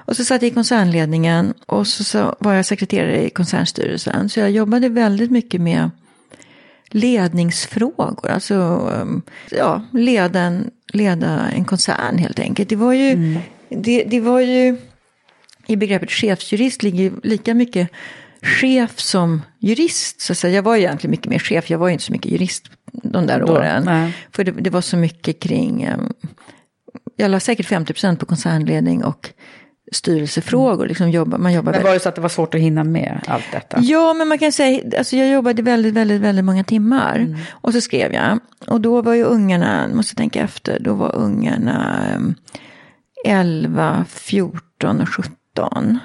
Och så satt jag i koncernledningen och så, så var jag sekreterare i koncernstyrelsen. Så jag jobbade väldigt mycket med ledningsfrågor. Alltså um, ja, leda, en, leda en koncern helt enkelt. Det var ju, det, det var ju i begreppet chefsjurist ligger lika mycket chef som jurist. Så att säga. Jag var ju egentligen mycket mer chef, jag var ju inte så mycket jurist de där Då, åren. nej. För det, det var så mycket kring, em, jag la säkert 50% på koncernledning och styrelsefrågor. Liksom jobba, man jobbar Men var det så att det var svårt att hinna med allt detta? Ja, men man kan säga, alltså jag jobbade väldigt, väldigt, väldigt många timmar. Och så skrev jag. Och då var ju ungarna, måste tänka efter, då var ungarna em, 11, 14 och 17.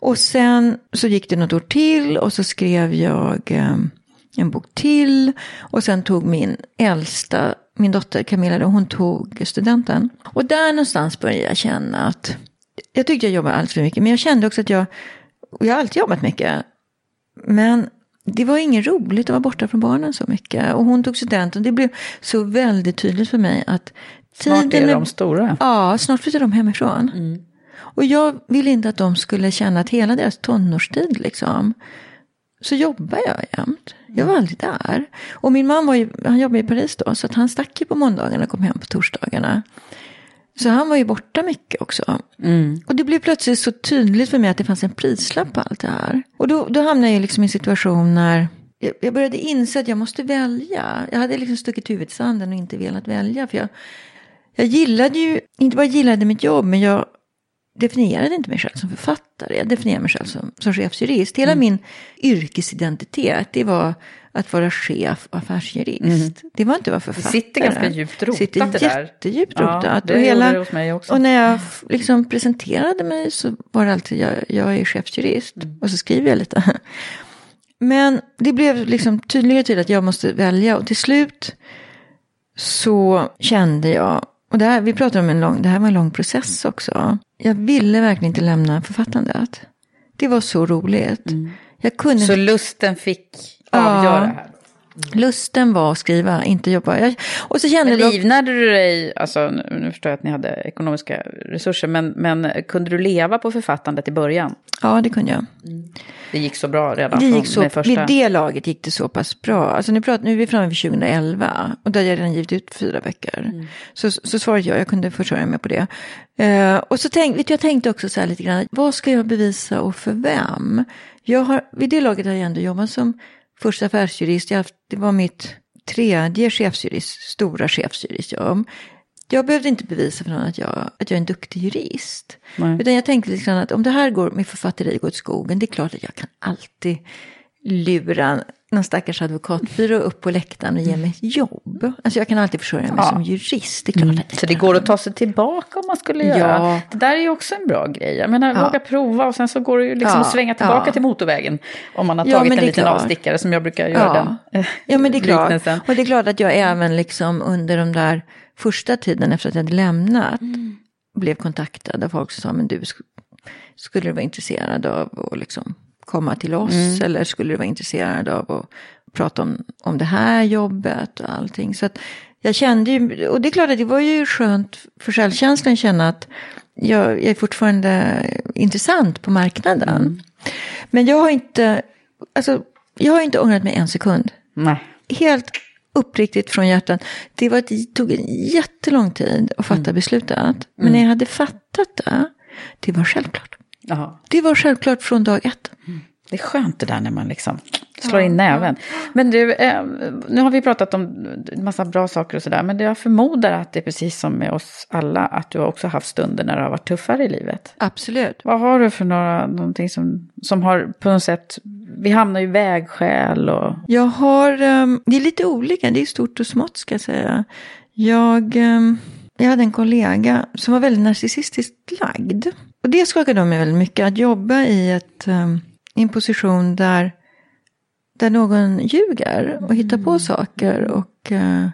Och sen så gick det något år till och så skrev jag em, en bok till. Och sen tog min äldsta, min dotter Camilla, då, hon tog studenten. Och där någonstans började jag känna att jag tyckte jag jobbade alldeles för mycket. Men jag kände också att jag, och jag har alltid jobbat mycket. Men det var inget roligt att vara borta från barnen så mycket. Och hon tog studenten. Det blev så väldigt tydligt för mig att Snart är de stora. Ja, snart flyttar de hemifrån. Och jag ville inte att de skulle känna att hela deras tonårstid liksom. Så jobbar jag jämt. Jag var aldrig där. Och min man var ju, han jobbade i Paris då. Så att han stack ju på måndagarna och kom hem på torsdagarna. Så han var ju borta mycket också. Och det blev plötsligt så tydligt för mig att det fanns en prislapp på allt det här. Och då, då hamnade jag liksom i en situation när jag, jag började inse att jag måste välja. Jag hade liksom stuckit huvudet i sanden och inte velat välja. För jag, jag gillade ju, inte bara gillade mitt jobb, men jag definierade inte mig själv som författare. Jag definierade mig själv som, som chefsjurist. Hela min yrkesidentitet, det var att vara chef och affärsjurist. Det var inte vara författare. sitter ganska djupt rotat, sitter det där. jättedjupt Ja, rotat. det och, hela, det hos mig också. och när jag liksom presenterade mig så var det alltid jag, jag är chefsjurist. Mm. Och så skriver jag lite. Men det blev liksom tydligare tydligare att jag måste välja. Och till slut så kände jag, och det här, vi pratar om en lång, det här var en lång process också. Jag ville verkligen inte lämna författandet. Det var så roligt. Jag kunde Så lusten fick avgöra här? Lusten var att skriva, inte jobba. Jag, och så kände Men jag- livnärde du dig, alltså nu förstår jag att ni hade ekonomiska resurser, men, men kunde du leva på författandet i början? Ja, det kunde jag. Det gick så bra redan Det gick så, med första... Vid det laget gick det så pass bra. Alltså nu, pratar, nu är vi framme vid 2011 och där har jag redan givit ut fyra böcker. Mm. Så, så svaret ja, jag kunde försörja mig på det. Eh, och så tänk, vet du, jag tänkte också så här lite grann, vad ska jag bevisa och för vem? Jag har, vid det laget har jag ändå jobbat som första affärsjurist. Jag, har haft- det var mitt tredje chefsjurist, stora chefsjuristjobb. Jag behövde inte bevisa för någon att jag, att jag är en duktig jurist. Nej. Utan jag tänkte liksom att om det här går med författeri går åt skogen, det är klart att jag kan alltid lura någon stackars advokatbyrå upp på läktaren och ge mig ett jobb. Alltså jag kan alltid försörja mig Ja. som jurist, det är klart att jag Så det går att ta sig tillbaka om man skulle göra. Ja. Det där är ju också en bra grej. Jag menar, Ja. våga prova och sen så går det ju liksom Ja, att svänga tillbaka till motorvägen. Om man har tagit en det liten klart. avstickare som jag brukar göra Ja. den eh, Ja men det är klart. Och det är klart att jag även liksom under de där första tiden efter att jag hade lämnat blev kontaktad av folk som sa, men du sk- skulle du vara intresserad av att liksom komma till oss eller skulle du vara intresserad av att prata om, om det här jobbet och allting. Så att jag kände ju, och det är klart att det var ju skönt för självkänslan att känna att jag, jag är fortfarande intressant på marknaden. Men jag har inte, alltså, jag har inte ångrat mig en sekund Nej. helt uppriktigt från hjärtat. Det var, det tog en jättelång tid att fatta beslutet. Men när jag hade fattat det, det var självklart. Jaha. Det var självklart från dag ett. Det är skönt det där när man liksom slår in näven. Men du, eh, nu har vi pratat om en massa bra saker och sådär. Men jag förmodar att det är precis som med oss alla. Att du har också haft stunder när det har varit tuffare i livet. Absolut. Vad har du för några, någonting som, som har på något sätt, vi hamnar ju i vägskäl och... Jag har, ehm, det är lite olika, det är stort och smått ska jag säga. Jag, ehm, jag hade en kollega som var väldigt narcissistiskt lagd. Och det skakade om mig väldigt mycket, att jobba i, ett, i en position där, där någon ljuger och hittar på saker och eh,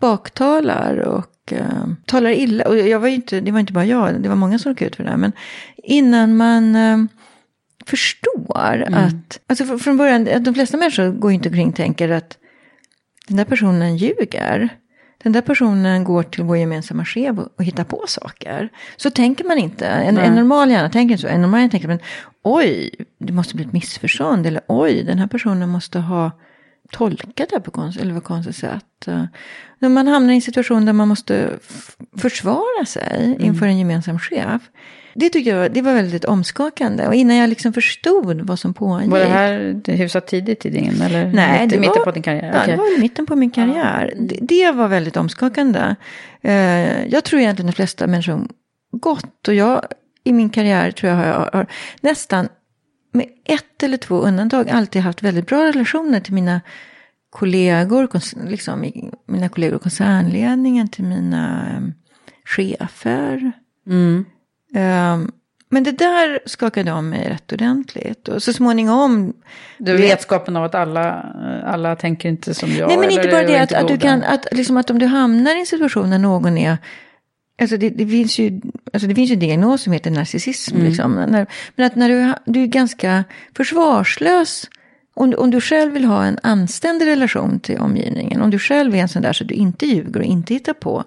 baktalar och eh, talar illa. Och jag var inte, det var inte bara jag, det var många som råkade ut för det här. Men innan man eh, förstår att, alltså fr- från början, att de flesta människor går ju inte omkring och tänker att den där personen ljuger. Den där personen går till vår gemensamma chef och och hittar på saker. Så tänker man inte. En, en normal hjärna tänker inte så. En normal hjärna tänker men oj, det måste bli ett missförstånd. Eller oj, den här personen måste ha tolkat det på konst, eller på konstigt sätt. Eh, När man hamnar i en situation där man måste försvara sig inför en gemensam chef. Det tyckte jag det var väldigt omskakande. Och innan jag liksom förstod vad som pågick. Var det här hyfsat tidigt i din, eller Nej, mitt, det mitten var, på din karriär? Ja, det var i mitten på min karriär. Det, det var väldigt omskakande. Eh, jag tror egentligen de flesta människor gått. Och jag i min karriär tror jag har, har nästan med ett eller två undantag alltid haft väldigt bra relationer till mina kollegor, liksom, mina kollegor i koncernledningen, till mina eh, chefer. Mm. Eh, men det där skakade om mig rätt ordentligt. Och så småningom Du vetskapen av att alla, alla tänker inte som jag. Nej, men inte bara det att, att du kan, att, liksom att om du hamnar i en situation där någon är, alltså det, det finns ju, alltså det finns ju en diagnos som heter narcissism, Mm. liksom. När, men att när du, du är ganska försvarslös, om, du- om du själv vill ha en anständig relation till omgivningen, om du själv är en sån där så att du inte ljuger och inte hittar på,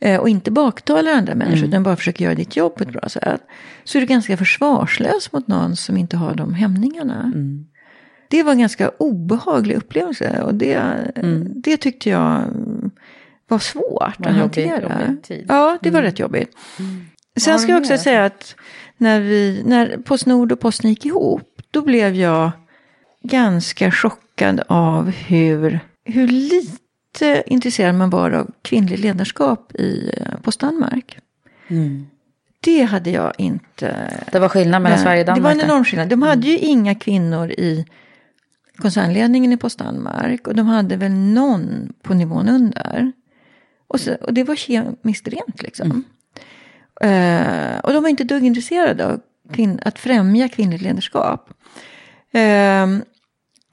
eh, och inte baktalar andra människor, Mm. utan bara försöker göra ditt jobb på ett bra sätt, så är du ganska försvarslös mot någon som inte har de hämningarna. Mm. Det var en ganska obehaglig upplevelse och det, det tyckte jag mm, var svårt Var att jobbig- hantera. jobbig tid. Ja, det var rätt jobbigt. Sen har ska jag också säga att när, vi, när Postnord och Posten gick ihop, då blev jag ganska chockad av hur, hur lite intresserad man var av kvinnligt ledarskap i eh, Post Danmark. Det hade jag inte Det var skillnad mellan Sverige och Det var Danmark. en enorm skillnad. De hade ju inga kvinnor i koncernledningen i Post Danmark. Och de hade väl någon på nivån under. Och, så, och det var kemiskt rent liksom. Eh, och de var inte dugg intresserade av kvinn, att främja kvinnligt ledarskap. Eh,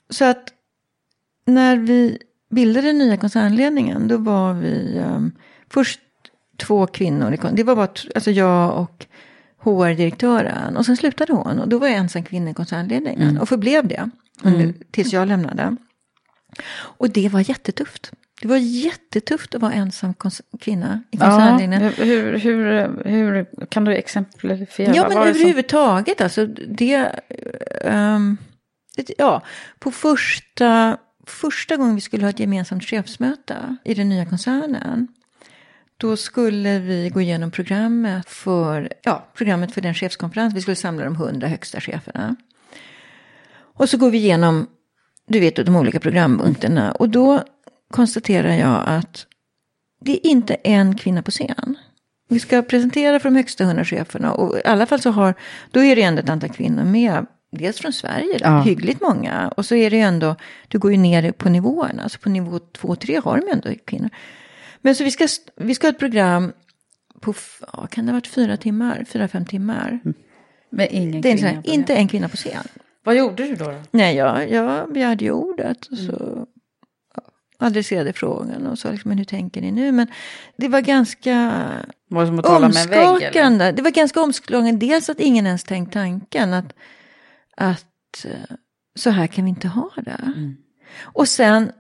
så att när vi bildade den nya koncernledningen då var vi eh, först två kvinnor. Det var bara alltså jag och HR-direktören. Och sen slutade hon. Och då var jag ensam kvinna i koncernledningen. Och förblev det. Under, Tills jag lämnade. Och det var jättetufft. Det var jättetufft att vara ensam kvinna i Ja, koncernledningen. hur, hur, hur, kan du exemplifiera? Ja, men överhuvudtaget. Alltså, det, ehm, det, ja, på första, första gången vi skulle ha ett gemensamt chefsmöte i den nya koncernen. Då skulle vi gå igenom programmet för, ja, programmet för den chefskonferens. Vi skulle samla de hundra högsta cheferna. Och så går vi igenom, du vet, de olika programpunkterna. Och då konstaterar jag att det är inte en kvinna på scen. Vi ska presentera för de högsta hundra cheferna och i alla fall så har, då är det ändå ett antal kvinnor med. Dels från Sverige, Ja. hyggligt många. Och så är det ju ändå, du går ju ner på nivåerna. Så på nivå två och tre har de ju ändå kvinnor. Men så vi ska, vi ska ha ett program på, ja, kan det ha varit fyra timmar, fyra, fem timmar. Men ingen Det är kvinna här, inte en kvinna på scen. Vad gjorde du då? då? Nej, jag, jag begärde ju ordet och så ja, adresserade frågan och sa liksom, men hur tänker ni nu? Men det var ganska Var det som att tala med en vägg? Omskakande. Det var ganska omskakande. Dels att ingen ens tänkt tanken att, att eh, så här kan vi inte ha det. Mm. Och sen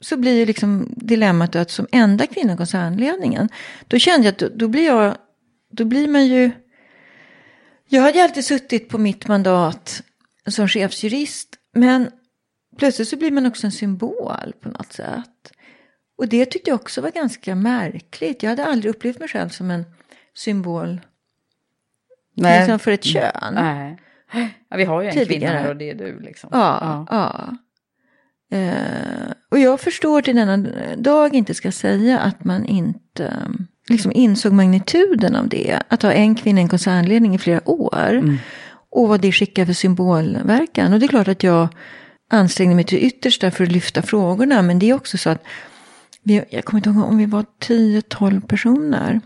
så blir ju liksom dilemmat att som enda kvinna i koncernledningen, då kände jag att då, då blir jag, då blir man ju, jag hade alltid suttit på mitt mandat som chefsjurist, men plötsligt så blir man också en symbol på något sätt. Och det tyckte jag också var ganska märkligt. Jag hade aldrig upplevt mig själv som en symbol Nej. liksom för ett kön. Nej. Ja, vi har ju en kvinna Tidigare. här och det är du liksom. Ja, ja. Eh, och jag förstår till denna dag inte ska säga att man inte eh, liksom insåg magnituden av det. Att ha en kvinna i en koncernledning i flera år. Och vad det skickar för symbolverkan. Och det är klart att jag ansträngde mig till yttersta för att lyfta frågorna. Men det är också så att, vi, jag kommer inte ihåg om vi var 10-12 personer.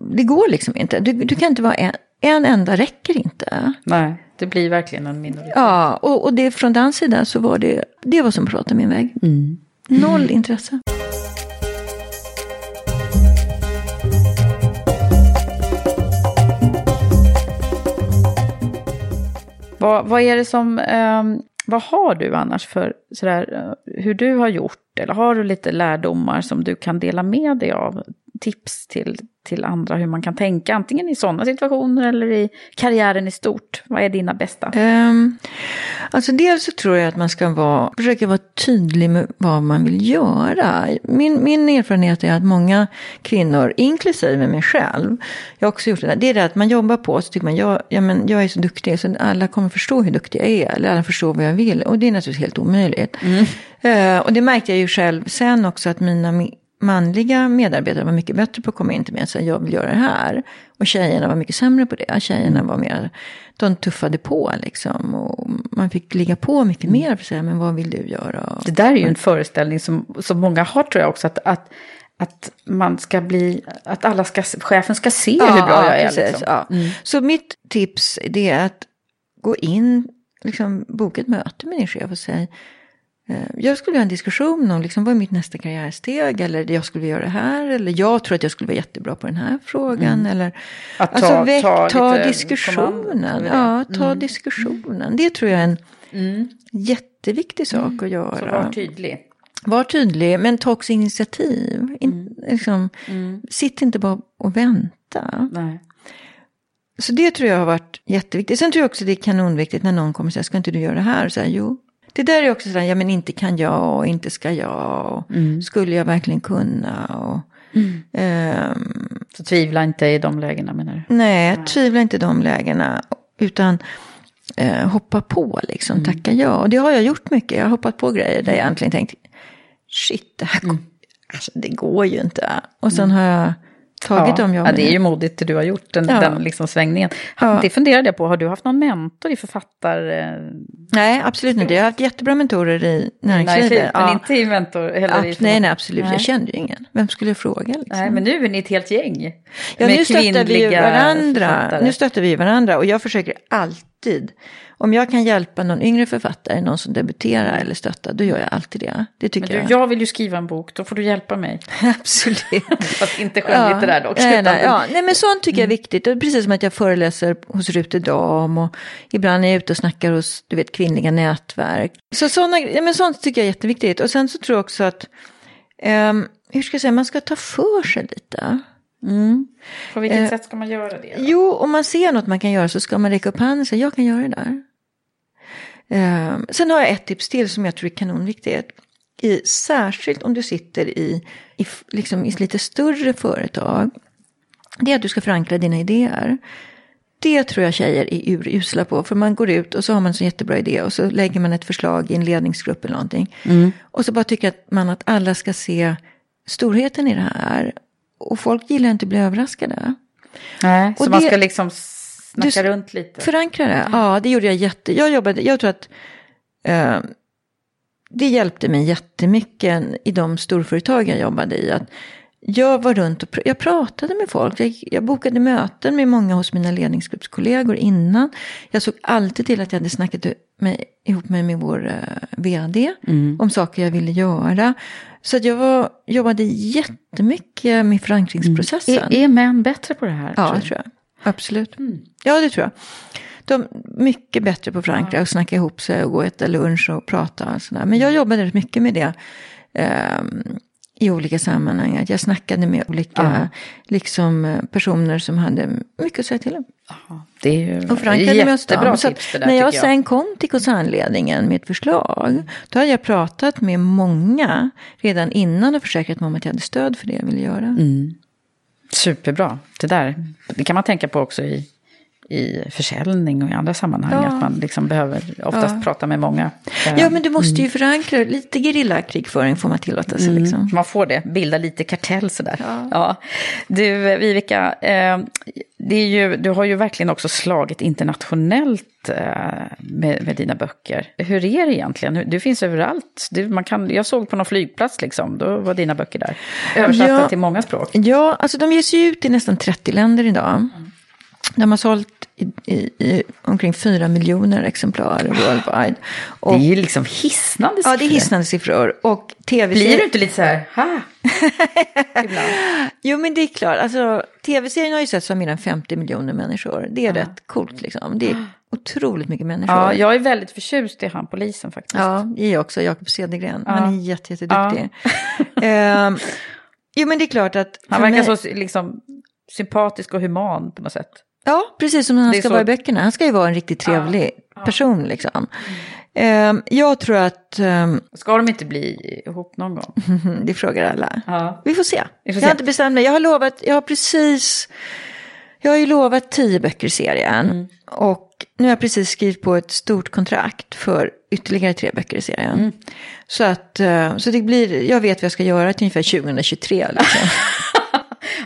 Det går liksom inte. Du, du kan inte vara en, en enda räcker inte. Nej, det blir verkligen en minoritet. Ja, och, och det, från den sidan så var det, det var som att prata med en vägg. Noll intresse. Vad, vad är det som, ehm, vad har du annars för sådär, eh, hur du har gjort? Eller har du lite lärdomar som du kan dela med dig av? Tips till, till andra hur man kan tänka, antingen i sådana situationer eller i karriären i stort. Vad är dina bästa? Um, alltså dels så tror jag att man ska vara, försöka vara tydlig med vad man vill göra. Min, min erfarenhet är att många kvinnor, inklusive mig själv, jag har också gjort det där, det är det att man jobbar på så tycker man, jag, ja, men jag är så duktig så alla kommer förstå hur duktig jag är, eller alla förstår vad jag vill. Och det är naturligtvis helt omöjligt. Eh, och det märkte jag ju själv sen också att mina mi- manliga medarbetare var mycket bättre på att komma in till mig och säga jag vill göra det här. Och tjejerna var mycket sämre på det. Tjejerna var mer, de tuffade på liksom. Och man fick ligga på mycket mer för att säga, men vad vill du göra? Det där är ju en föreställning som, som många har tror jag också, att, att, att man ska bli, att alla ska, chefen ska se hur bra jag är. precis, Liksom. ja. Så mitt tips det är att gå in, liksom, boka ett möte med din chef och säga jag skulle vilja ha en diskussion om liksom, vad är mitt nästa karriärsteg eller jag skulle vilja göra det här eller jag tror att jag skulle vara jättebra på den här frågan eller Att alltså, ta- väck, ta ta, diskussionen. Ja, ta diskussionen. Det tror jag är en jätteviktig sak att göra. Så var tydlig. Var tydlig, men ta också initiativ. In, liksom, Sitt inte bara och vänta. Nej. Så det tror jag har varit jätteviktigt. Sen tror jag också det är kanonviktigt när någon kommer och säger, ska inte du göra det här? Och säga, jo. Det där är också sådär, ja men inte kan jag och inte ska jag. Och Skulle jag verkligen kunna? Och, ehm, Så tvivla inte i de lägena menar du? nej, tvivla inte i de lägena. Utan eh, hoppa på liksom, tacka ja. Och det har jag gjort mycket. Jag har hoppat på grejer där jag egentligen tänkt, shit, det här går, alltså, det går ju inte. Och sen har jag tagit ja, jobben. det är ju modigt det du har gjort, den, Ja. den liksom svängningen. Ja. Det funderade jag på, har du haft någon mentor i författar... Nej, absolut inte. Jag har haft jättebra mentorer i näringslivet. näringsliv, men Ja. inte i mentor? Eller i Abs- författ- nej, nej, absolut. Nej. Jag kände ju ingen. Vem skulle jag fråga? Liksom? Nej, men nu är ni ett helt gäng. ja, nu stöttar vi varandra. författare. Nu stöttar vi varandra och jag försöker alltid. Om jag kan hjälpa någon yngre författare, någon som debuterar eller stöttar, då gör jag alltid det. Det tycker Men du, jag. jag vill ju skriva en bok, då får du hjälpa mig. Absolut. Fast inte skönlitterär dock. Nej, nej, ja, nej, men sånt tycker jag är viktigt. Och precis som att jag föreläser hos Rute Dam och ibland är jag ute och snackar hos du vet, kvinnliga nätverk. Så såna, ja, men sånt tycker jag är jätteviktigt. Och sen så tror jag också att, ehm, hur ska jag säga, man ska ta för sig lite. På vilket Eh, sätt ska man göra det? då? Jo, om man ser något man kan göra så ska man räcka upp handen och säga jag kan göra det där. Ehm, sen har jag ett tips till som jag tror är kanonviktigt. I, särskilt om du sitter i, i, liksom, i lite större företag. Det är att du ska förankra dina idéer. Det tror jag tjejer är urusla på. För man går ut och så har man en så jättebra idé och så lägger man ett förslag i en ledningsgrupp eller någonting. Och så bara tycker att man att alla ska se storheten i det här. Och folk gillar inte att bli överraskade. Nej, så Och man det- ska liksom snacka Du- runt lite. Förankra det? Ja, det gjorde jag jätte... Jag jobbade, jag tror att eh, det hjälpte mig jättemycket i de storföretag jag jobbade i. Att jag var runt och pr- jag pratade med folk. Jag, jag bokade möten med många hos mina ledningsgruppskollegor innan. Jag såg alltid till att jag hade snackat mig, ihop mig med vår eh, vd om saker jag ville göra. Så jag var, jobbade jättemycket med förankringsprocessen. Är, är män bättre på det här? Ja, tror du? tror jag. Absolut. Ja, det tror jag. De är mycket bättre på att förankra och snacka ihop sig och gå och äta lunch och prata och sådär. Men jag jobbade rätt mycket med det ehm, i olika sammanhang. Att jag snackade med olika liksom, eh, personer som hade mycket att säga till om. Det är ju Och förankrade oss jättebra dem. Så tips där när jag jag. sen kom till koncernledningen med ett förslag. Då hade jag pratat med många redan innan och försäkrat mig om att jag hade stöd för det jag ville göra. Mm. Superbra. Det där det kan man tänka på också i, i försäljning och i andra sammanhang. Ja. Att man liksom behöver oftast Ja. prata med många. Eh, Ja, men du måste ju förankra lite gerillakrigföring får man tillåta sig. Mm, Liksom. Man får det, bilda lite kartell sådär. Ja. Du, Vivica, eh, det är ju, du har ju verkligen också slagit internationellt eh, med, med dina böcker. Hur är det egentligen? Du finns överallt. Du, man kan, jag såg på någon flygplats, liksom, då var dina böcker där. Översatta Ja. till många språk. Ja, alltså de ges ju ut i nästan 30 länder idag. De har sålt i, i, i omkring 4 miljoner exemplar worldwide. Och, Det är ju liksom hisnande ja, det är siffror. hisnande siffror. Och Blir du inte lite så här, ha? Ibland. Jo, men det är klart. Alltså, tv-serien har ju sett av mer än 50 miljoner människor. Det är rätt coolt liksom. Det är otroligt mycket människor. Ja, jag är väldigt förtjust i han polisen faktiskt. Ja, det är jag också. Jakob Cedergren. Ja. Han är jätte, jätteduktig. Ehm, jo, men det är klart att... Han verkar mig- så liksom, sympatisk och human på något sätt. Ja, precis som han ska så- vara i böckerna. Han ska ju vara en riktigt trevlig person liksom. Ehm, jag tror att, ehm, Ska de inte bli ihop någon gång? det frågar alla. Ja. Vi får se. Vi får jag har se. inte bestämt mig. Jag har lovat, jag har precis, jag har ju lovat tio böcker i serien. Mm. Och nu har jag precis skrivit på ett stort kontrakt för ytterligare tre böcker i serien. Mm. Så att, eh, så det blir, jag vet vad jag ska göra till ungefär 2023 liksom.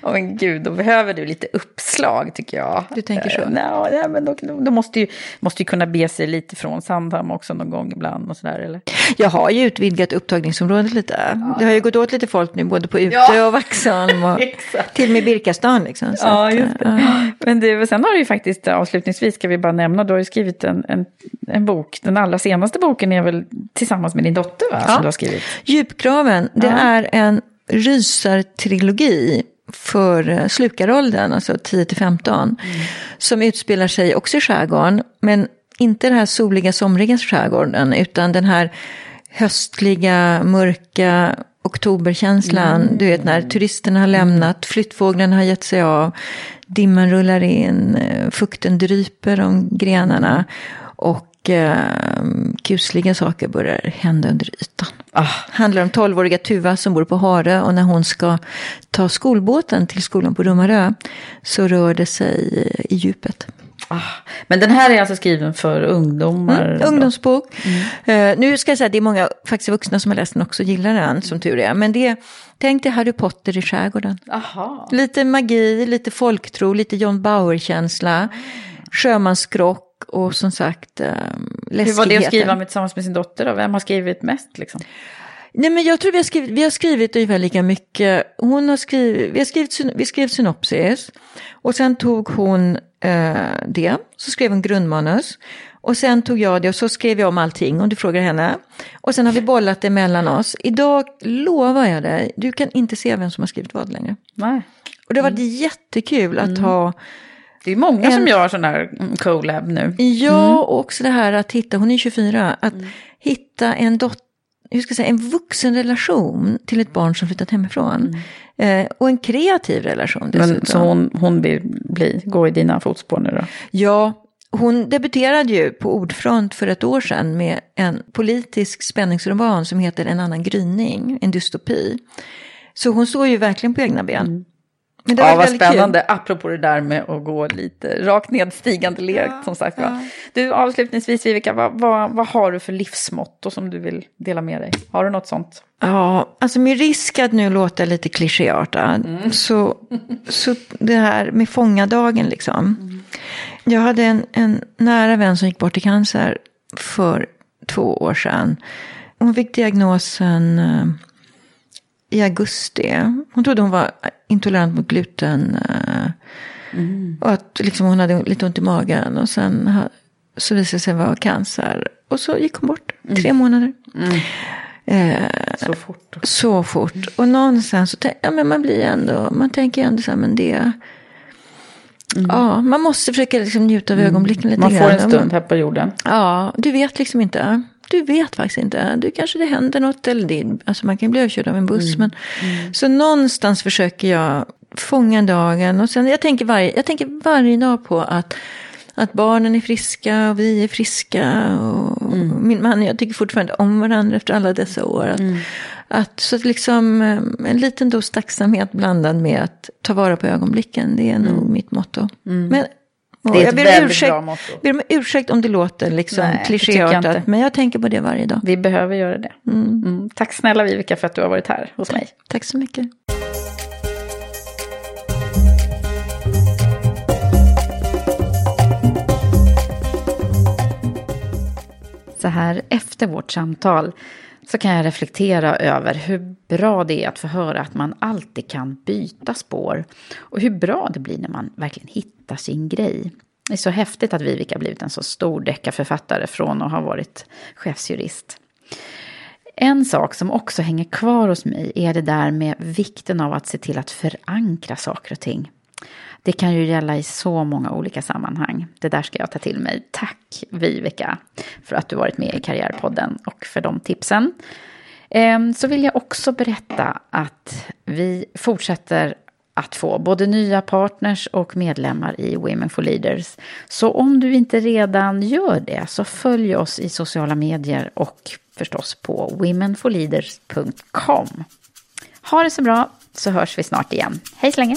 Åh men gud, då behöver du lite uppslag tycker jag. Du tänker så? Eh, nej, nej, men då, då måste ju, måste ju kunna be sig lite från Sandhamn också någon gång ibland och sådär eller? Jag har ju utvidgat upptagningsområdet lite. Det har ju gått åt lite folk nu, både på Utö Ja. och Vaxholm och till och med Birkastan. Liksom, Ja, att, just det. ja. Men du, sen har du ju faktiskt, avslutningsvis ska vi bara nämna, du har ju skrivit en, en, en bok. Den allra senaste boken är väl tillsammans med din dotter va? Som du har skrivit. Djupkraven, det Ja. är en rysartrilogi för eh, slukaråldern, alltså 10 till 15. Som utspelar sig också i skärgården, men inte den här soliga, somriga skärgården, utan den här höstliga, mörka oktoberkänslan. Du vet när turisterna har lämnat, flyttfåglarna har gett sig av, dimman rullar in, eh, fukten dryper om grenarna. Och eh, kusliga saker börjar hända under ytan. Ah, handlar om 12-åriga Tuva som bor på Harö och när hon ska ta skolbåten till skolan på Rummarö så rör det sig i djupet. ah. Men den här är alltså skriven för ungdomar? Mm, ungdomsbok. Eh, nu ska jag säga att det är många faktiskt vuxna som har läst den också och gillar den som tur är. Men det, tänk dig Harry Potter i skärgården. Aha. Lite magi, lite folktro, lite John Bauer-känsla. Sjömansskrock och som sagt eh, Hur läskigheten. var det att skriva med, tillsammans med sin dotter då? Vem har skrivit mest liksom? Nej, men jag tror vi har skrivit, vi har skrivit ungefär lika mycket. Hon har skrivit, vi, har skrivit, vi skrev synopsis och sen tog hon eh, det, så skrev hon grundmanus. Och sen tog jag det och så skrev jag om allting om du frågar henne. Och sen har vi bollat det mellan oss. Idag lovar jag dig, du kan inte se vem som har skrivit vad längre. Nej. Och det har varit mm. jättekul att mm. ha det är många en... som gör sån här collab nu. Ja, mm. och också det här att hitta, hon är 24, att mm. hitta en dotter hur ska jag säga, en vuxen relation till ett barn som flyttat hemifrån. Mm. Eh, och en kreativ relation dessutom. Men, så hon, hon vill bli, gå i dina fotspår nu då? Ja, hon debuterade ju på Ordfront för ett år sedan med en politisk spänningsroman som heter En annan gryning, en dystopi. Så hon står ju verkligen på egna ben. Mm. Men det var ja, vad spännande. Kul. Apropå det där med att gå lite rakt nedstigande led, ja, som sagt. Ja. Du, avslutningsvis Vivica, vad, vad, vad har du för livsmotto som du vill dela med dig? Har du något sånt? Ja, alltså med risk att nu låta lite klichéartad, mm. så, så det här med fångadagen liksom. Mm. Jag hade en, en nära vän som gick bort i cancer för två år sedan. Hon fick diagnosen eh, i augusti. Hon trodde hon var intolerant mot gluten. Eh, mm. Och att liksom hon hade lite ont i magen. Och sen så visade det sig vara cancer. Och så gick hon bort. Mm. Tre månader. Mm. Eh, så fort. Så fort. Och någonstans så ja, men man blir ändå, man tänker ändå så här, men det. Mm. Ja, man måste försöka liksom njuta av mm. ögonblicken lite Man får en stund här på jorden. Ja, du vet liksom inte. Du vet faktiskt inte. Du kanske det händer något eller det, alltså man kan bli överkörd av en buss. Mm. Men, mm. Så någonstans försöker jag fånga dagen. Och sen, jag, tänker varje, jag tänker varje dag på att, att barnen är friska och vi är friska. Och mm. Min man och jag tycker fortfarande om varandra efter alla dessa år. Att, mm. att, så att liksom eh, en liten dos tacksamhet blandad med att ta vara på ögonblicken. Det är nog mm. mitt motto. Mm. Men det är ett väldigt ursäkt, bra motto. ber om ursäkt om det låter liksom klichéartat, men jag tänker på det varje dag. Vi behöver göra det. Mm. Mm. Tack snälla Vivica för att du har varit här hos mig. Tack så mycket. Så här efter vårt samtal så kan jag reflektera över hur bra det är att få höra att man alltid kan byta spår. Och hur bra det blir när man verkligen hittar sin grej. Det är så häftigt att Vivica blivit en så stor deckarförfattare från att ha varit chefsjurist. En sak som också hänger kvar hos mig är det där med vikten av att se till att förankra saker och ting. Det kan ju gälla i så många olika sammanhang. Det där ska jag ta till mig. Tack Vivica för att du varit med i Karriärpodden och för de tipsen. Ehm, så vill jag också berätta att vi fortsätter att få både nya partners och medlemmar i Women for Leaders. Så om du inte redan gör det så följ oss i sociala medier och förstås på womenforleaders.com. Ha det så bra så hörs vi snart igen. Hej så länge!